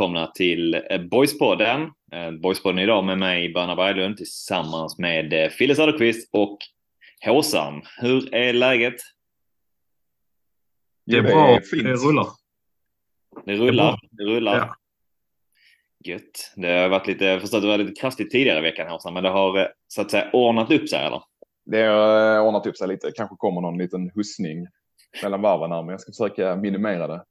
välkomna till eh, Boyspodden. Eh, Boyspodden idag med mig, Berna Berglund, tillsammans med eh, Fille Söderqvist och Håsan. Hur är läget? Det är Det bra, fint. det rullar. Det rullar. Det rullar. Ja. Gött. Det har varit lite, jag förstår att det var lite kraftigt tidigare i veckan Håsan, men det har så att säga ordnat upp sig eller? Det har ordnat upp sig lite. Kanske kommer någon liten hustning mellan varven här, men jag ska försöka minimera det.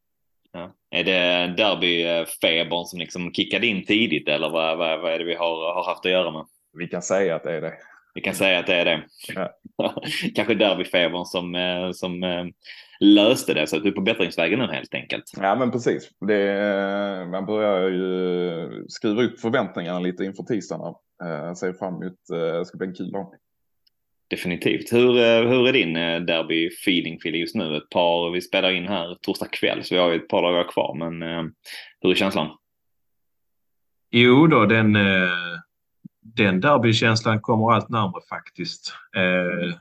Ja. Är det derbyfebern som liksom kickade in tidigt eller vad, vad, vad är det vi har, har haft att göra med? Vi kan säga att det är det. Vi kan säga att det är det. Ja. Kanske derbyfebern som, eh, som eh, löste det, så att du är på bättringsvägen nu helt enkelt. Ja, men precis. Det, eh, man börjar ju skruva upp förväntningarna lite inför tisdagen. Eh, Ser fram emot, det ska bli en kul dag. Definitivt. Hur, eh, hur är din eh, derby-feeling Fille just nu? Ett par, vi spelar in här torsdag kväll så vi har ju ett par dagar kvar, men eh, hur är känslan? Jo då, den, den derbykänslan kommer allt närmare faktiskt. Eh,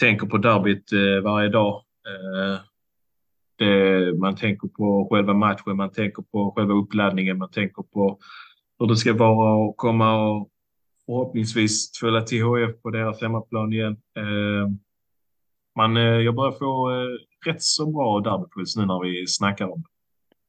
tänker på derbyt varje dag. Eh, det, man tänker på själva matchen, man tänker på själva uppladdningen, man tänker på hur det ska vara att komma och förhoppningsvis följa till HF på deras hemmaplan igen. Eh, man, eh, jag börjar få eh, rätt så bra derbypuls nu när vi snackar om det.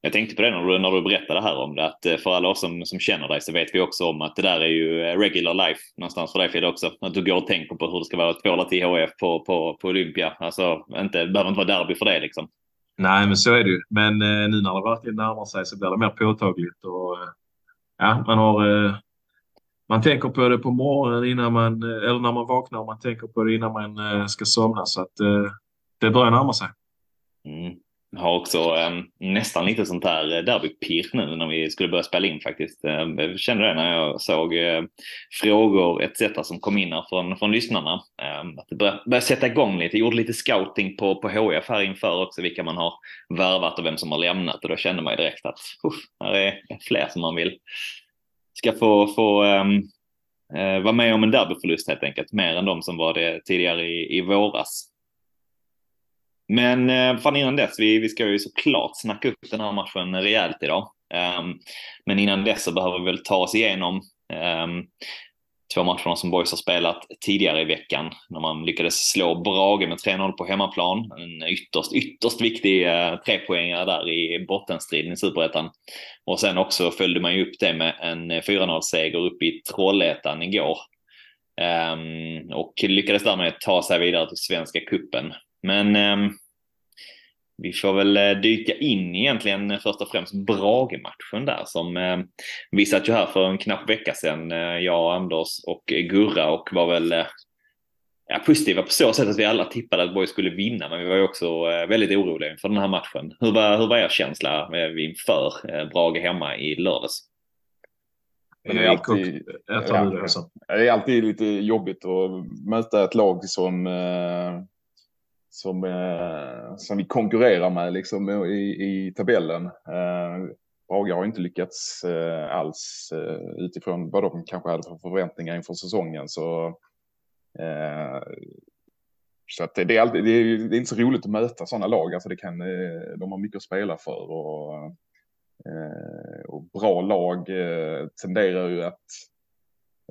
Jag tänkte på det när du, när du berättade här om det, att för alla oss som, som känner dig så vet vi också om att det där är ju regular life någonstans för dig Fille också. Att du går och tänker på hur det ska vara att tvåla till HF på, på, på Olympia. Alltså, inte, det behöver inte vara derby för det liksom. Nej, men så är det ju. Men eh, nu när det verkligen närmar sig så blir det mer påtagligt. Och, eh, ja, man, har, eh, man tänker på det på morgonen innan man, eh, eller när man vaknar. och Man tänker på det innan man eh, ska somna. Så att eh, det börjar närma sig. Mm. Jag har också eh, nästan lite sånt här derbypirr nu när vi skulle börja spela in faktiskt. Ehm, jag kände det när jag såg eh, frågor etc. som kom in här från, från lyssnarna. Eh, att det började, började sätta igång lite. Jag gjorde lite scouting på, på HF här inför också vilka man har värvat och vem som har lämnat och då kände man ju direkt att uff, här är fler som man vill ska få, få um, eh, vara med om en derbyförlust helt enkelt. Mer än de som var det tidigare i, i våras. Men eh, fan innan dess, vi, vi ska ju såklart snacka upp den här matchen rejält idag. Um, men innan dess så behöver vi väl ta oss igenom um, två matcherna som Boys har spelat tidigare i veckan när man lyckades slå Brage med 3-0 på hemmaplan. En ytterst, ytterst viktig eh, trepoängare där i bottenstriden i Superettan. Och sen också följde man ju upp det med en 4-0-seger uppe i Trollhättan igår. Ehm, och lyckades därmed ta sig vidare till Svenska Kuppen. Men ehm, vi får väl eh, dyka in egentligen först och främst Brage-matchen där som eh, vi satt ju här för en knapp vecka sedan, eh, jag, Anders och Gurra och var väl eh, ja, positiva på så sätt att vi alla tippade att Borg skulle vinna, men vi var ju också eh, väldigt oroliga inför den här matchen. Hur var, hur var er känsla eh, inför eh, Brage hemma i lördags? Men det är alltid-. Det är alltid lite jobbigt att möta ett lag som, eh, som, eh, som vi konkurrerar med liksom, i, i tabellen. Eh, Brage har inte lyckats eh, alls eh, utifrån vad de kanske hade för förväntningar inför säsongen. Så, eh, så att det, det, är alltid, det, är, det är inte så roligt att möta sådana lag. Alltså det kan, eh, de har mycket att spela för. Och, eh, och bra lag eh, tenderar ju att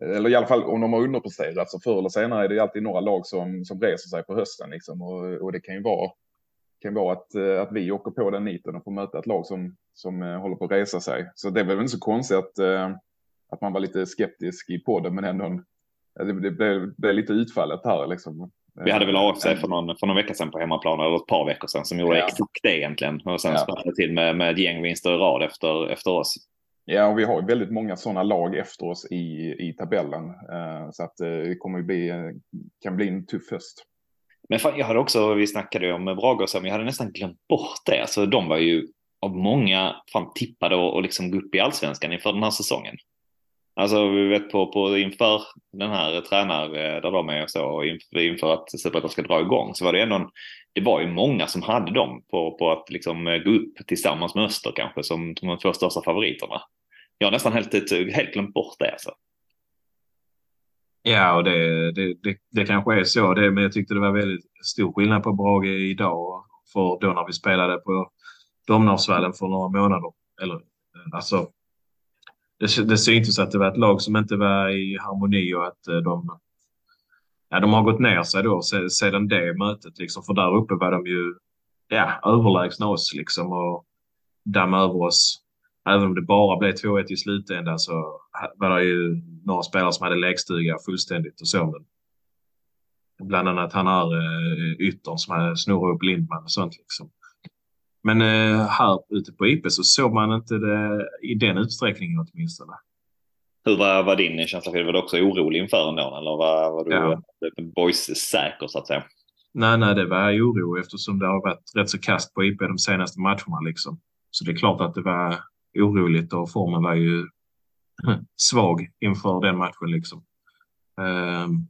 eller i alla fall om de har underpresterat så förr eller senare är det alltid några lag som, som reser sig på hösten liksom. och, och det kan ju vara, kan vara att, eh, att vi åker på den niten och får möta ett lag som, som eh, håller på att resa sig. Så det är väl inte så konstigt att, eh, att man var lite skeptisk i podden men ändå en, det, blev, blev lite utfallet här liksom. Vi hade väl AFC för någon, för någon vecka sedan på hemmaplan, eller ett par veckor sedan, som gjorde Ja. exakt det egentligen. Och sen Ja. det till med, med ett gäng vinster i rad efter, efter oss. Ja, och vi har väldigt många sådana lag efter oss i, i tabellen. Eh, så att eh, det kommer bli, eh, kan bli en tuff höst. Men fan, jag hade också, vi snackade ju om Brage och så, men jag hade nästan glömt bort det. Alltså de var ju av många fan tippade och, och liksom gå upp i allsvenskan inför den här säsongen. Alltså vi vet på, på inför den här tränaren eh, där de är och så inför, inför att Superettan ska dra igång så var det ändå en, det var ju många som hade dem på, på att liksom eh, gå upp tillsammans med Öster kanske som, som de två största favoriterna. Jag har nästan helt, eh, helt glömt bort det alltså. Ja, och det, det, det, det kanske är så, det, men jag tyckte det var väldigt stor skillnad på Brage idag för då när vi spelade på Domnarsvallen för några månader. Eller, eh, alltså, det, det syntes att det var ett lag som inte var i harmoni och att eh, de, ja, de har gått ner sig då sedan det mötet. Liksom, för där uppe var de ju ja, överlägsna oss liksom, och damma över oss även om det bara blev 2-1 i slutändan så var det ju några spelare som hade lägstuga fullständigt och så. Men bland annat han här eh, yttern som hade snurrat upp Lindman och sånt liksom. Men eh, här ute på IP så såg man inte det i den utsträckningen åtminstone. Hur var, var din känsla? Var du också orolig inför ändå eller var, var du ja. boys-säker så att säga? Nej, nej, det var oro eftersom det har varit rätt så kast på IP de senaste matcherna liksom. Så det är klart att det var oroligt och formen var ju svag inför den matchen liksom. Ehm,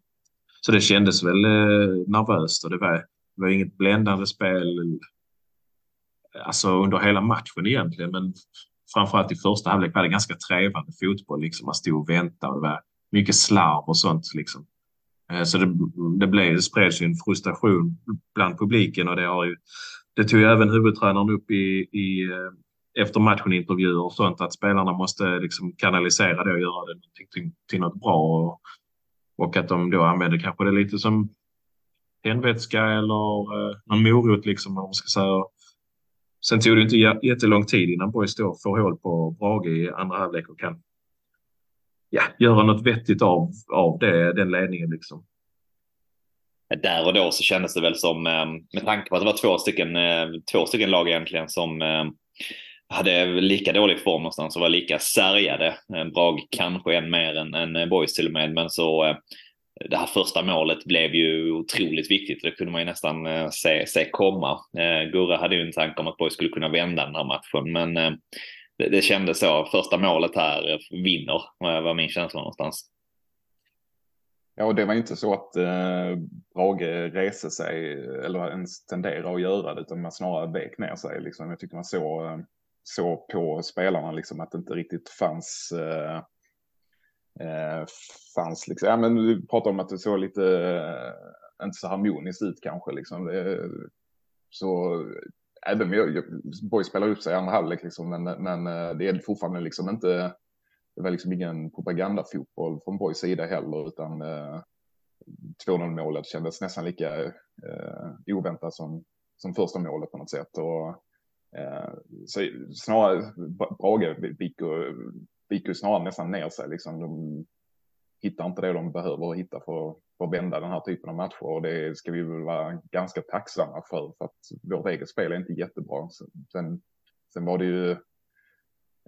så det kändes väl eh, nervöst och det var, det var inget bländande spel. Alltså under hela matchen egentligen, men framförallt i första halvlek var det ganska trevande fotboll. Liksom. Man stod och väntade och det var mycket slarv och sånt. Liksom. Eh, så det, det, blev, det spreds ju en frustration bland publiken och det har ju det tog ju även huvudtränaren upp i, i eh, efter matchen intervjuer och sånt att spelarna måste liksom kanalisera det och göra det till, till något bra och, och att de då använder kanske det lite som tändvätska eller eh, någon morot liksom om man ska säga. Sen tog det inte jättelång tid innan Borg då får hål på Brage i andra halvlek och kan ja, göra något vettigt av, av det, den ledningen liksom. Där och då så kändes det väl som, eh, med tanke på att det var två stycken, eh, två stycken lag egentligen som eh, hade lika dålig form någonstans och var lika sargade. Eh, Brage kanske än mer än, än eh, Boys till och med, men så eh, det här första målet blev ju otroligt viktigt. Det kunde man ju nästan se, se komma. Gurra hade ju en tanke om att Boys skulle kunna vända den här matchen, men det, det kändes så. Första målet här vinner, var min känsla någonstans. Ja, och det var inte så att eh, Brage reste sig eller ens tenderade att göra det, utan man snarare vek ner sig. Liksom. Jag tycker man såg så på spelarna liksom att det inte riktigt fanns eh, eh, fanns liksom, ja men vi pratar om att det såg lite eh, inte så harmoniskt ut kanske liksom. Det, så även jag, Boy spelar upp sig i andra halvlek liksom, men, men eh, det är fortfarande liksom inte, det var liksom ingen propagandafotboll från Boys sida heller, utan eh, 2-0 målet kändes nästan lika eh, oväntat som, som första målet på något sätt. Och Eh, så snarare Brage viker snarare nästan ner sig. Liksom. De hittar inte det de behöver hitta för, för att vända den här typen av matcher och det ska vi väl vara ganska tacksamma för för att vårt eget spel är inte jättebra. Sen, sen var det ju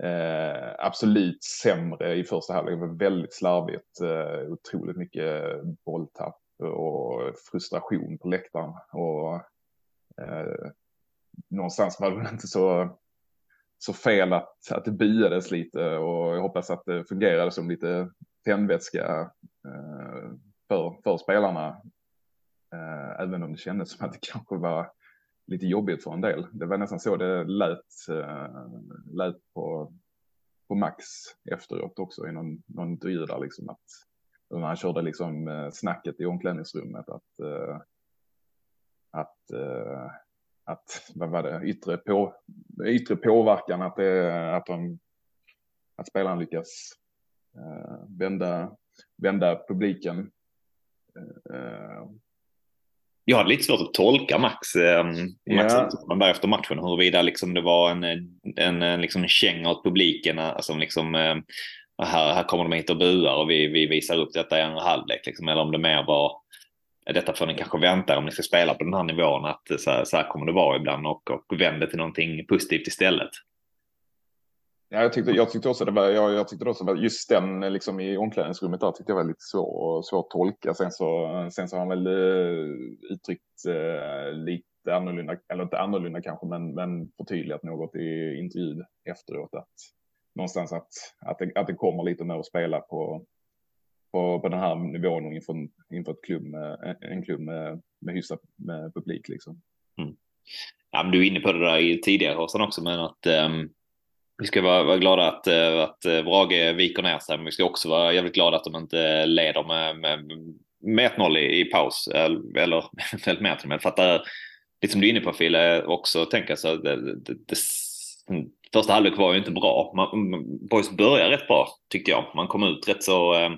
eh, absolut sämre i första halvlek. Det var väldigt slarvigt, eh, otroligt mycket bolltapp och frustration på läktaren. Och, eh, någonstans var det inte så, så fel att, att det byades lite och jag hoppas att det fungerade som lite tändvätska eh, för, för spelarna. Eh, även om det kändes som att det kanske var lite jobbigt för en del. Det var nästan så det lät, eh, lät på, på Max efteråt också i någon, någon intervju där liksom att när han körde liksom eh, snacket i omklädningsrummet att, eh, att eh, att vad var det, yttre, på, yttre påverkan, att, det, att, de, att spelaren lyckas eh, vända, vända publiken. Eh, jag hade lite svårt att tolka Max, eh, Max yeah. där efter matchen, huruvida liksom det var en, en, en, liksom en känga åt publiken, alltså liksom, eh, här, här kommer de hit och buar och vi, vi visar upp detta i andra halvlek, liksom, eller om det mer var detta får ni kanske vänta om ni ska spela på den här nivån att så här, så här kommer det vara ibland och, och vänder till någonting positivt istället. Ja, jag tyckte, jag tyckte också det var, jag, jag tyckte också att just den liksom i omklädningsrummet där tyckte jag var lite svår, svår att tolka. Sen så, sen så har han väl uh, uttryckt uh, lite annorlunda, eller inte annorlunda kanske, men, men förtydligat något i intervjun efteråt att någonstans att, att, det, att det kommer lite mer att spela på, på, på den här nivån inför, inför ett klubb med, en klubb med, med hyfsat med publik liksom. Mm. Ja, men du är inne på det där tidigare Håsan också, men att um, vi ska vara, vara glada att, eh, att eh, Brage viker ner sig, men vi ska också vara jävligt glada att de inte leder med, med, med 1-0 i, i paus, eller väldigt mer till och med. För att det, lite som du är inne på Fille, också tänka så det, det, det, första halvlek var ju inte bra. Man, mm, Boys började rätt bra tyckte jag. Man kom ut rätt så, eh,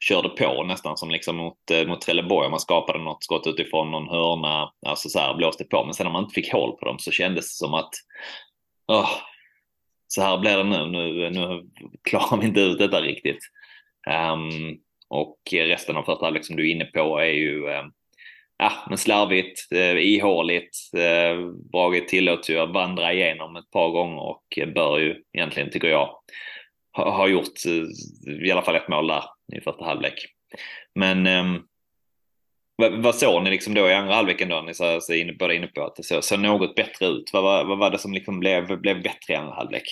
körde på nästan som liksom mot, eh, mot Trelleborg. Man skapade något skott utifrån någon hörna, alltså så här blåste på. Men sen när man inte fick hål på dem så kändes det som att oh, så här blir det nu. nu. Nu klarar vi inte ut detta riktigt. Um, och resten av första halvlek som du är inne på är ju eh, ja, men slarvigt, eh, ihåligt. Eh, Brage tillåts ju att vandra igenom ett par gånger och bör ju egentligen, tycker jag, ha, ha gjort eh, i alla fall ett mål där i första halvlek. Men eh, vad, vad såg ni liksom då i andra halvleken då? Ni sa, så inne, båda inne på att det såg, såg något bättre ut. Vad, vad, vad var det som liksom blev, blev bättre i andra halvlek?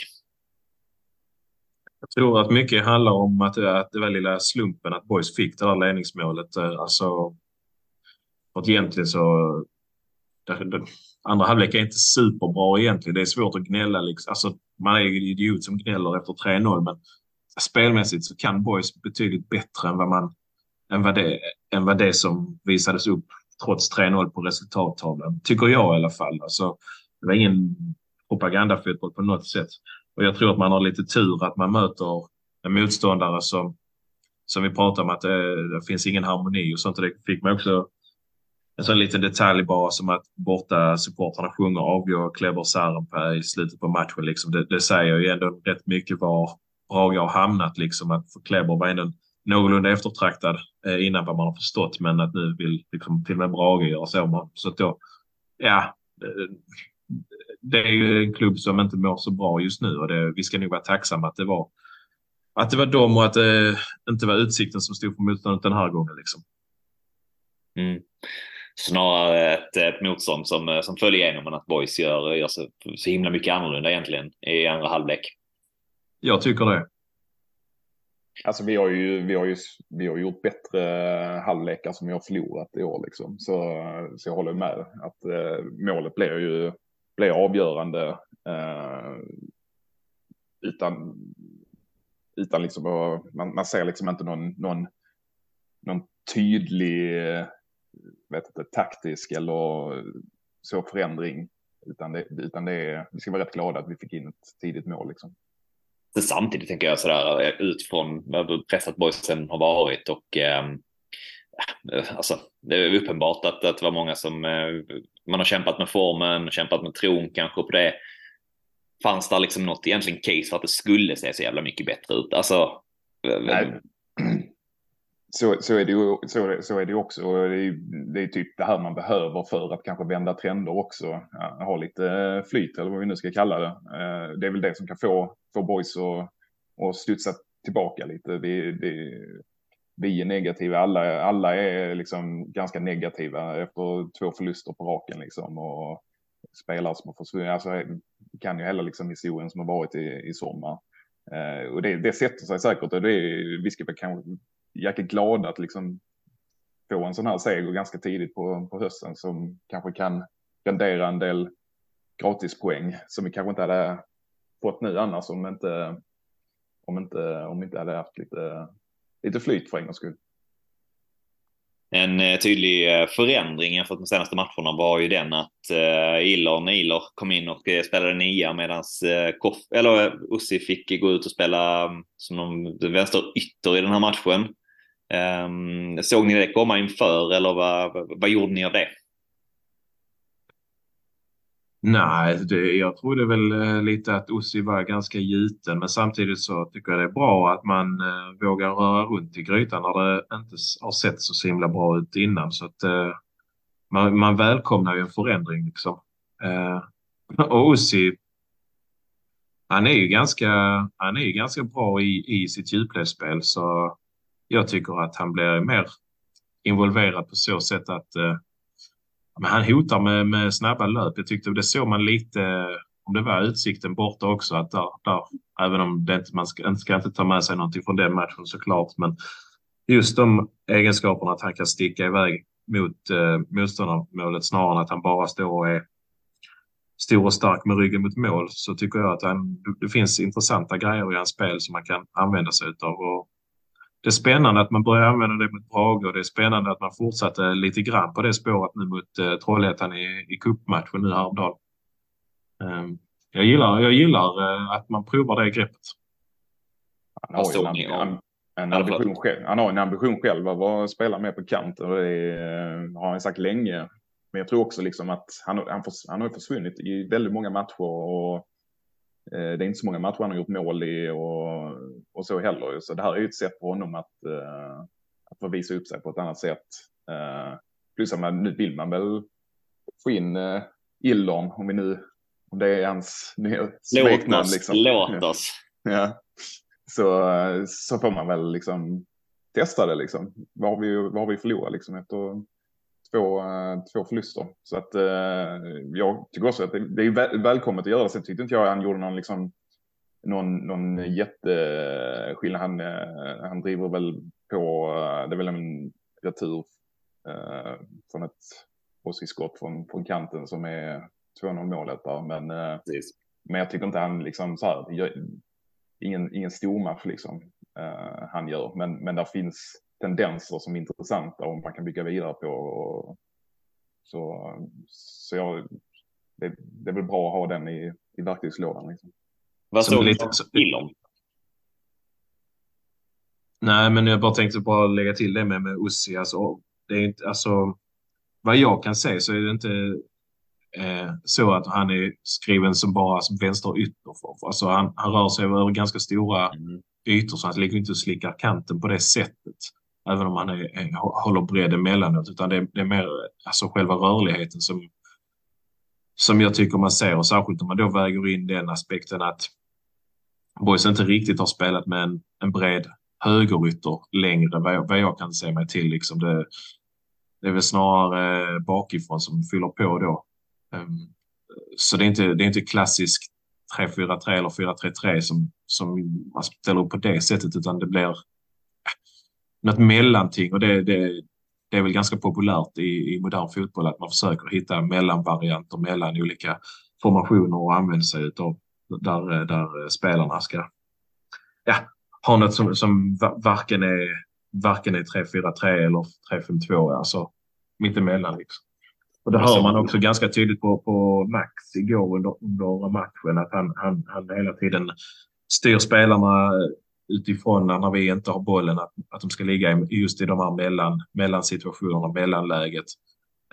Jag tror att mycket handlar om att, att det var lilla slumpen att Boys fick det där ledningsmålet. Eh, alltså, för att egentligen så... Det, det, andra halvlek är inte superbra egentligen. Det är svårt att gnälla. Liksom. Alltså, man är ju en idiot som gnäller efter 3-0, men spelmässigt så kan Boys betydligt bättre än vad, man, än vad, det, än vad det som visades upp trots 3-0 på resultattavlan. Tycker jag i alla fall. Alltså, det var ingen propagandafotboll på något sätt. Och jag tror att man har lite tur att man möter en motståndare som, som vi pratar om att det, det finns ingen harmoni och sånt. Och det fick man också en sån liten detalj bara som att borta supportrarna sjunger avgör Kleber Sarenpää i slutet på matchen. Liksom. Det, det, säger ju ändå rätt mycket var Braga har hamnat. Liksom. Att för Kleber var ändå någorlunda eftertraktad eh, innan vad man har förstått. Men att nu vill liksom, till och med Brage göra så. Så att då, ja, det, det är ju en klubb som inte mår så bra just nu och det, vi ska nog vara tacksamma att det var att det var dem och att det inte var utsikten som stod för motståndet den här gången. Liksom. Mm snarare ett, ett motstånd som, eh, som följer igenom än att Boys gör, gör så, så himla mycket annorlunda egentligen i andra halvlek. Jag tycker det. Alltså vi har ju, vi har ju vi har gjort bättre halvlekar som vi har förlorat i år liksom. Så, så jag håller med att eh, målet blir ju blir avgörande eh, utan utan liksom man, man ser liksom inte någon, någon, någon tydlig vet inte, taktisk eller så förändring. Utan det, utan det är, vi ska vara rätt glada att vi fick in ett tidigt mål liksom. Samtidigt tänker jag sådär utifrån hur pressat boysen har varit och eh, alltså, det är uppenbart att, att det var många som eh, man har kämpat med formen, kämpat med tron kanske på det. Fanns det liksom något egentligen case för att det skulle se så jävla mycket bättre ut? Alltså. Nej så, så, är det ju, så, så är det också. Det är, det är typ det här man behöver för att kanske vända trender också. Ja, ha lite eh, flyt eller vad vi nu ska kalla det. Eh, det är väl det som kan få, få boys att, att studsa tillbaka lite. Vi, det, vi är negativa, alla, alla är liksom ganska negativa efter två förluster på raken liksom. Och spelare som har försvunnit, alltså kan ju hela liksom historien som har varit i, i sommar. Eh, och det, det sätter sig säkert och det är, vi ska väl kanske jäkligt glada att liksom få en sån här seger ganska tidigt på, på hösten som kanske kan rendera en del gratispoäng som vi kanske inte hade fått nu annars om inte om inte om vi inte hade haft lite lite flyt för en gångs skull. En eh, tydlig eh, förändring jämfört med senaste matcherna var ju den att eh, uh, Iller Niler kom in och spelade nia medan Koff, eller Ussi fick gå ut och spela mm, som de vänster ytter i den här matchen. Um, såg ni det komma inför eller vad, vad, gjorde ni av det? Nej, det, jag trodde väl eh, lite att Ossi var ganska gjuten, men samtidigt så tycker jag det är bra att man eh, vågar röra runt i grytan när det inte har sett så himla bra ut innan. Så att eh, man, man välkomnar ju en förändring liksom. Eh, och Ossi, han är ju ganska, han är ju ganska bra i, i sitt djupledsspel så jag tycker att han blir mer involverad på så sätt att eh, men han hotar med, med snabba löp. Jag tyckte det såg man lite eh, om det var utsikten borta också att där, där även om det inte, man ska, ska inte ta med sig någonting från den matchen såklart, men just de egenskaperna att han kan sticka iväg mot eh, motståndarmålet snarare än att han bara står och är stor och stark med ryggen mot mål så tycker jag att han, det finns intressanta grejer i hans spel som man kan använda sig av. Och det är spännande att man börjar använda det mot Brage och det är spännande att man fortsatte lite grann på det spåret nu mot eh, Trollhättan i, i cupmatchen nu häromdagen. Um, jag gillar, jag gillar eh, att man provar det greppet. Han har ju en, en, en ambition själv. Han har en ambition själv att spela mer på kant och det eh, har han sagt länge. Men jag tror också liksom att han, han, han har försvunnit i väldigt många matcher och det är inte så många matcher han har gjort mål i och, och så heller. Så det här är ju ett sätt för honom att, uh, att få visa upp sig på ett annat sätt. Uh, plus att man, nu vill man väl få in Illon, om vi nu, om det är hans nya smeknamn. Liksom. låt oss. Ja. Så, så får man väl liksom testa det liksom. Vad har vi, vad har vi förlorat liksom efter två, eh, två förluster. Så att eh, jag tycker också att det, det är väl, välkommet att göra det. Sen tyckte inte jag han gjorde någon liksom någon, någon jätteskillnad. Han, eh, han driver väl på, det är väl en retur eh, från ett åsiktsskott från, från kanten som är 2-0 målet där. Men, men jag tycker inte han liksom så här, ingen, ingen stor match liksom eh, han gör. Men, men där finns tendenser som är intressanta och man kan bygga vidare på. Och, så så jag, det, det är väl bra att ha den i, i verktygslådan. Liksom. Vad såg du till om? Nej, men jag bara tänkte bara lägga till det med, med Ussi. Alltså, det är inte, alltså, vad jag kan se så är det inte eh, så att han är skriven som bara som vänster ytter. Alltså, han, han rör sig över ganska stora mm. ytor så han ligger inte och slickar kanten på det sättet även om man är, är, håller bredd emellanåt, utan det är, det är mer alltså själva rörligheten som, som jag tycker man ser och särskilt om man då väger in den aspekten att Boys inte riktigt har spelat med en, en bred högerytter längre vad jag, vad jag kan se mig till. Liksom det, det är väl snarare bakifrån som fyller på då. Um, så det är inte, det är inte klassisk 3-4-3 eller 4-3-3 som, som man ställer upp på det sättet utan det blir något mellanting och det, det, det är väl ganska populärt i, i modern fotboll att man försöker hitta mellanvarianter mellan olika formationer och använder sig av där, där spelarna ska ja, ha något som, som varken är varken är 3-4-3 eller 3-5-2, alltså mittemellan liksom. Och det hör man också ganska tydligt på, på Max igår under, under matchen att han, han, han hela tiden styr spelarna utifrån när vi inte har bollen att, att de ska ligga just i de här mellan, mellansituationerna, mellanläget.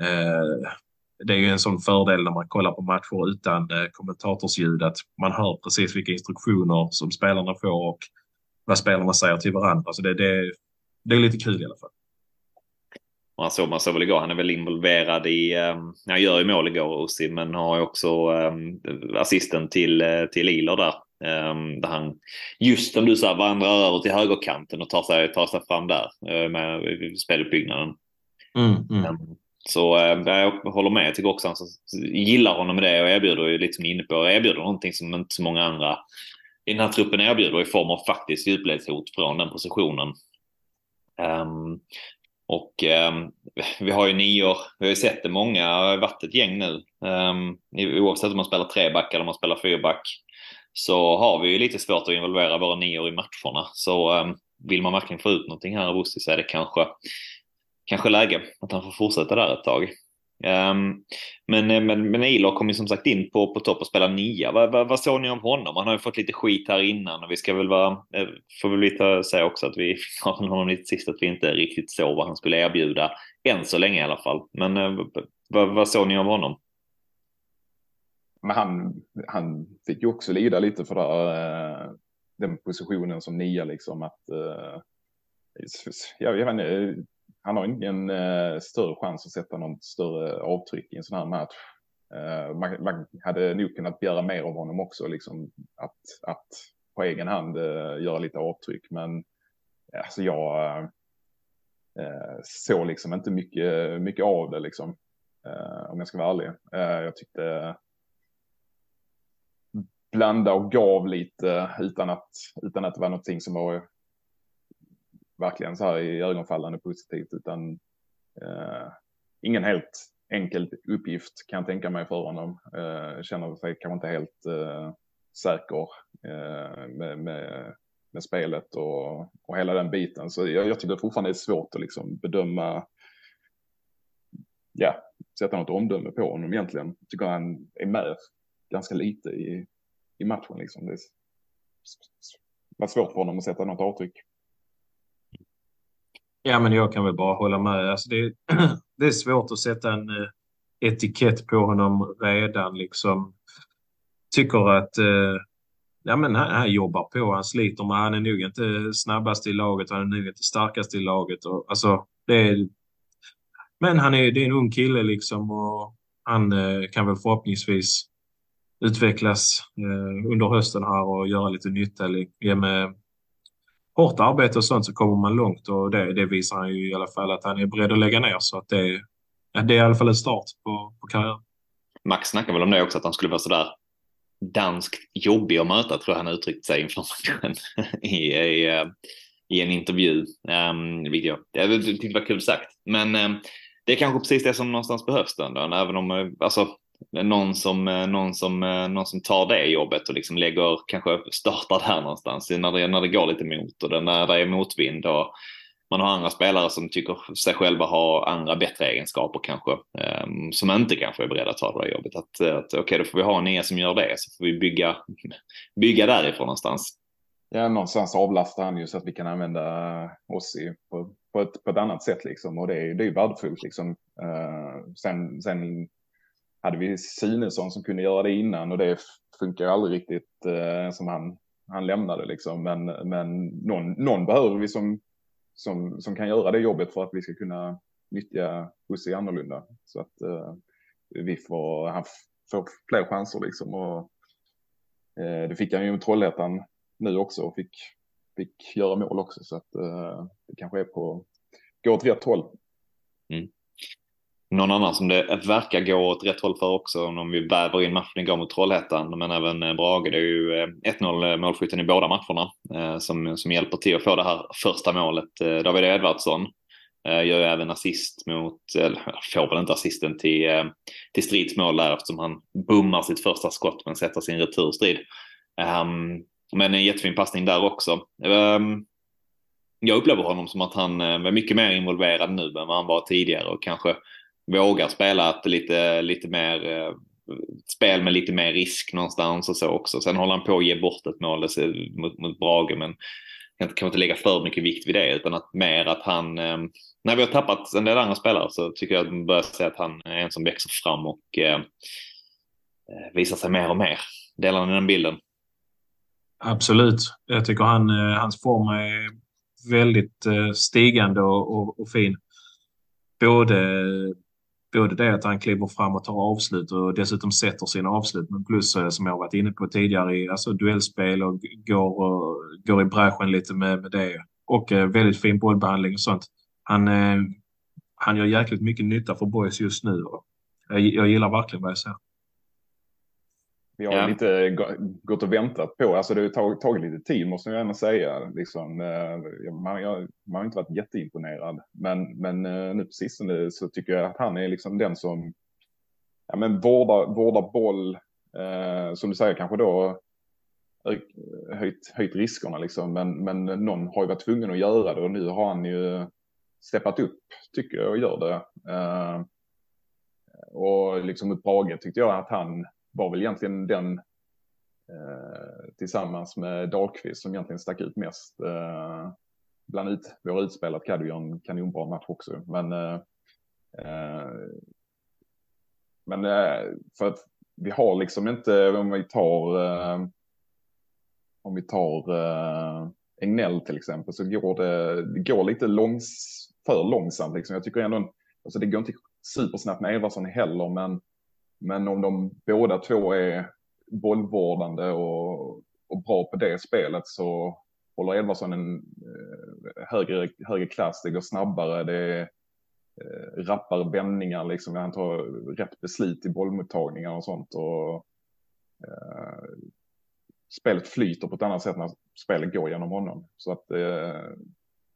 Eh, det är ju en sån fördel när man kollar på matcher utan eh, kommentatorsljud att man hör precis vilka instruktioner som spelarna får och vad spelarna säger till varandra. Så det, det, det är lite kul i alla fall. Man såg, man såg väl igår, han är väl involverad i, ehm, han gör ju mål igår Ossi, men har ju också ehm, assisten till, eh, till Iler där. Um, där han, just som du sa, vandrar över till högerkanten och tar sig, tar sig fram där uh, med speluppbyggnaden. Mm, mm. Um, så uh, jag håller med, jag tycker också han gillar honom med det och erbjuder ju lite som inne på, erbjuder någonting som inte så många andra i den här truppen erbjuder i form av faktiskt djupledshot från den positionen. Um, och um, vi har ju nior, vi har ju sett det många, det har varit ett gäng nu. Um, oavsett om man spelar treback eller om man spelar fyrback så har vi ju lite svårt att involvera våra nior i matcherna. Så um, vill man verkligen få ut någonting här av Ossi så är det kanske, kanske läge att han får fortsätta där ett tag. Um, men, men, men Ilor kom ju som sagt in på, på topp och spela nia. Vad, vad, vad såg ni om honom? Han har ju fått lite skit här innan och vi ska väl vara, eh, får väl lite säga också att vi har honom lite sist att vi inte riktigt såg vad han skulle erbjuda. Än så länge i alla fall. Men eh, vad, vad såg ni om honom? Men han, han fick ju också lida lite för det, eh, den positionen som nia liksom att eh, uh, jag, jag vet inte, han har ingen eh, större chans att sätta något större avtryck i en sån här match. Eh, man, man, hade nog kunnat begära mer av honom också, liksom att, att på egen hand eh, göra lite avtryck. Men eh, alltså jag eh, såg liksom inte mycket, mycket av det liksom, eh, om jag ska vara ärlig. Eh, jag tyckte blanda och gav lite utan att, utan att det var någonting som var verkligen så här i ögonfallande positivt, utan eh, ingen helt enkel uppgift kan jag tänka mig för honom. Eh, känner sig kanske inte helt eh, säker eh, med, med, med, spelet och, och hela den biten. Så jag, jag tycker fortfarande det är svårt att liksom bedöma, ja, sätta något omdöme på honom egentligen. Jag tycker han är med ganska lite i, i matchen liksom. Det var svårt för honom att sätta något avtryck. Ja, men jag kan väl bara hålla med. Alltså det, det är svårt att sätta en eh, etikett på honom redan. Liksom. Tycker att eh, ja, men han, han, jobbar på, han sliter, men han är nog inte snabbast i laget, han är nog inte starkast i laget. Och, alltså, det är, men han är, det är en ung kille liksom och han eh, kan väl förhoppningsvis utvecklas eh, under hösten här och göra lite nytta. Med hårt arbete och sånt så kommer man långt och det, det visar han ju i alla fall att han är beredd att lägga ner så att det, det är i alla fall en start på, på karriären. Max snackar väl om det också, att han skulle vara sådär danskt jobbig att möta, tror jag han uttryckt sig inför matchen i, i, eh, i, en intervju. Um, vilket jag, jag tyckte det var kul sagt. Men um, det är kanske precis det som någonstans behövs då, även om, eh, alltså, någon som, eh, någon, som, eh, någon som tar det jobbet och liksom lägger, kanske startar där någonstans när det, när det går lite mot och när det är motvind och man har andra spelare som tycker sig själva ha andra bättre egenskaper kanske, um, som inte kanske är beredda att ta det där jobbet. Att, eh, att okej, okay, då får vi ha en nya som gör det, så får vi bygga, bygga därifrån någonstans. Ja, någonstans avlastar han ju så att vi kan använda oss i, på, på, ett, på ett annat sätt liksom. Och det är, det är ju värdefullt liksom. Uh, sen, sen hade vi Synesson som kunde göra det innan och det funkar aldrig riktigt eh, som han, han lämnade liksom. Men, men någon, någon behöver vi som som, som kan göra det jobbet för att vi ska kunna nyttja Husse annorlunda. Så att eh, vi får, han får fler chanser liksom. Och, eh, det fick han ju med Trollhättan nu också och fick, fick göra mål också. Så att eh, det kanske är på, går åt rätt håll. Mm någon annan som det verkar gå åt rätt håll för också om vi väver in matchen igår mot Trollhättan men även eh, Brage. Det är ju eh, 1-0 eh, målskytten i båda matcherna som, som hjälper till att få det här första målet. David Edvardsson gör ju även assist mot, eller får väl inte assisten till, till Strids mål där eftersom han bommar sitt första skott men sätter sin returstrid. Ehm, men en jättefin passning där också. Ehm, jag upplever honom som att han är mycket mer involverad nu än vad han var tidigare och kanske vågar spela ett lite, lite mer eh, spel med lite mer risk någonstans och så också. Sen håller han på att ge bort ett mål alltså, mot, mot Brage men jag kan inte lägga för mycket vikt vid det utan att mer att han, eh, när vi har tappat en del andra spelare så tycker jag att man börjar se att han är en som växer fram och eh, eh visar sig mer och mer. Delar ni den bilden? Absolut. Jag tycker han, eh, hans form är väldigt eh, stigande och, och, och fin. Både både det att han kliver fram och tar avslut och dessutom sätter sina avslut, men plus eh, som jag varit inne på tidigare, alltså duellspel och går, och, går i bräschen lite med, med det. Och eh, väldigt fin bollbehandling och sånt. Han, eh, han gör jäkligt mycket nytta för boys just nu. Och jag, jag gillar verkligen vad jag ser. Vi har ja. lite gått och väntat på, alltså det har tagit, tagit lite tid måste jag gärna säga. Liksom, eh, man, jag, man har inte varit jätteimponerad, men, men eh, nu på sistone så tycker jag att han är liksom den som ja, men vårdar, vårdar boll, eh, som du säger kanske då höjt, höjt riskerna liksom, men, men någon har ju varit tvungen att göra det och nu har han ju steppat upp tycker jag och gör det. Eh, och liksom mot Brage tyckte jag att han var väl egentligen den eh, tillsammans med Dahlqvist som egentligen stack ut mest. Eh, bland ut, våra utspelat Caddy gör en kanonbra match också. Men, eh, eh, men eh, för att vi har liksom inte, om vi tar, eh, om vi tar eh, Egnell till exempel, så går det, det går lite långs, för långsamt. Liksom. Jag tycker ändå, alltså det går inte supersnabbt med Everson heller, men men om de båda två är bollvårdande och, och bra på det spelet så håller Edvardsson en eh, högre, högre klass. Det går snabbare, det är eh, rappare vändningar, liksom. han tar rätt beslut i bollmottagningar och sånt. Och, eh, spelet flyter på ett annat sätt när spelet går genom honom. Så att det är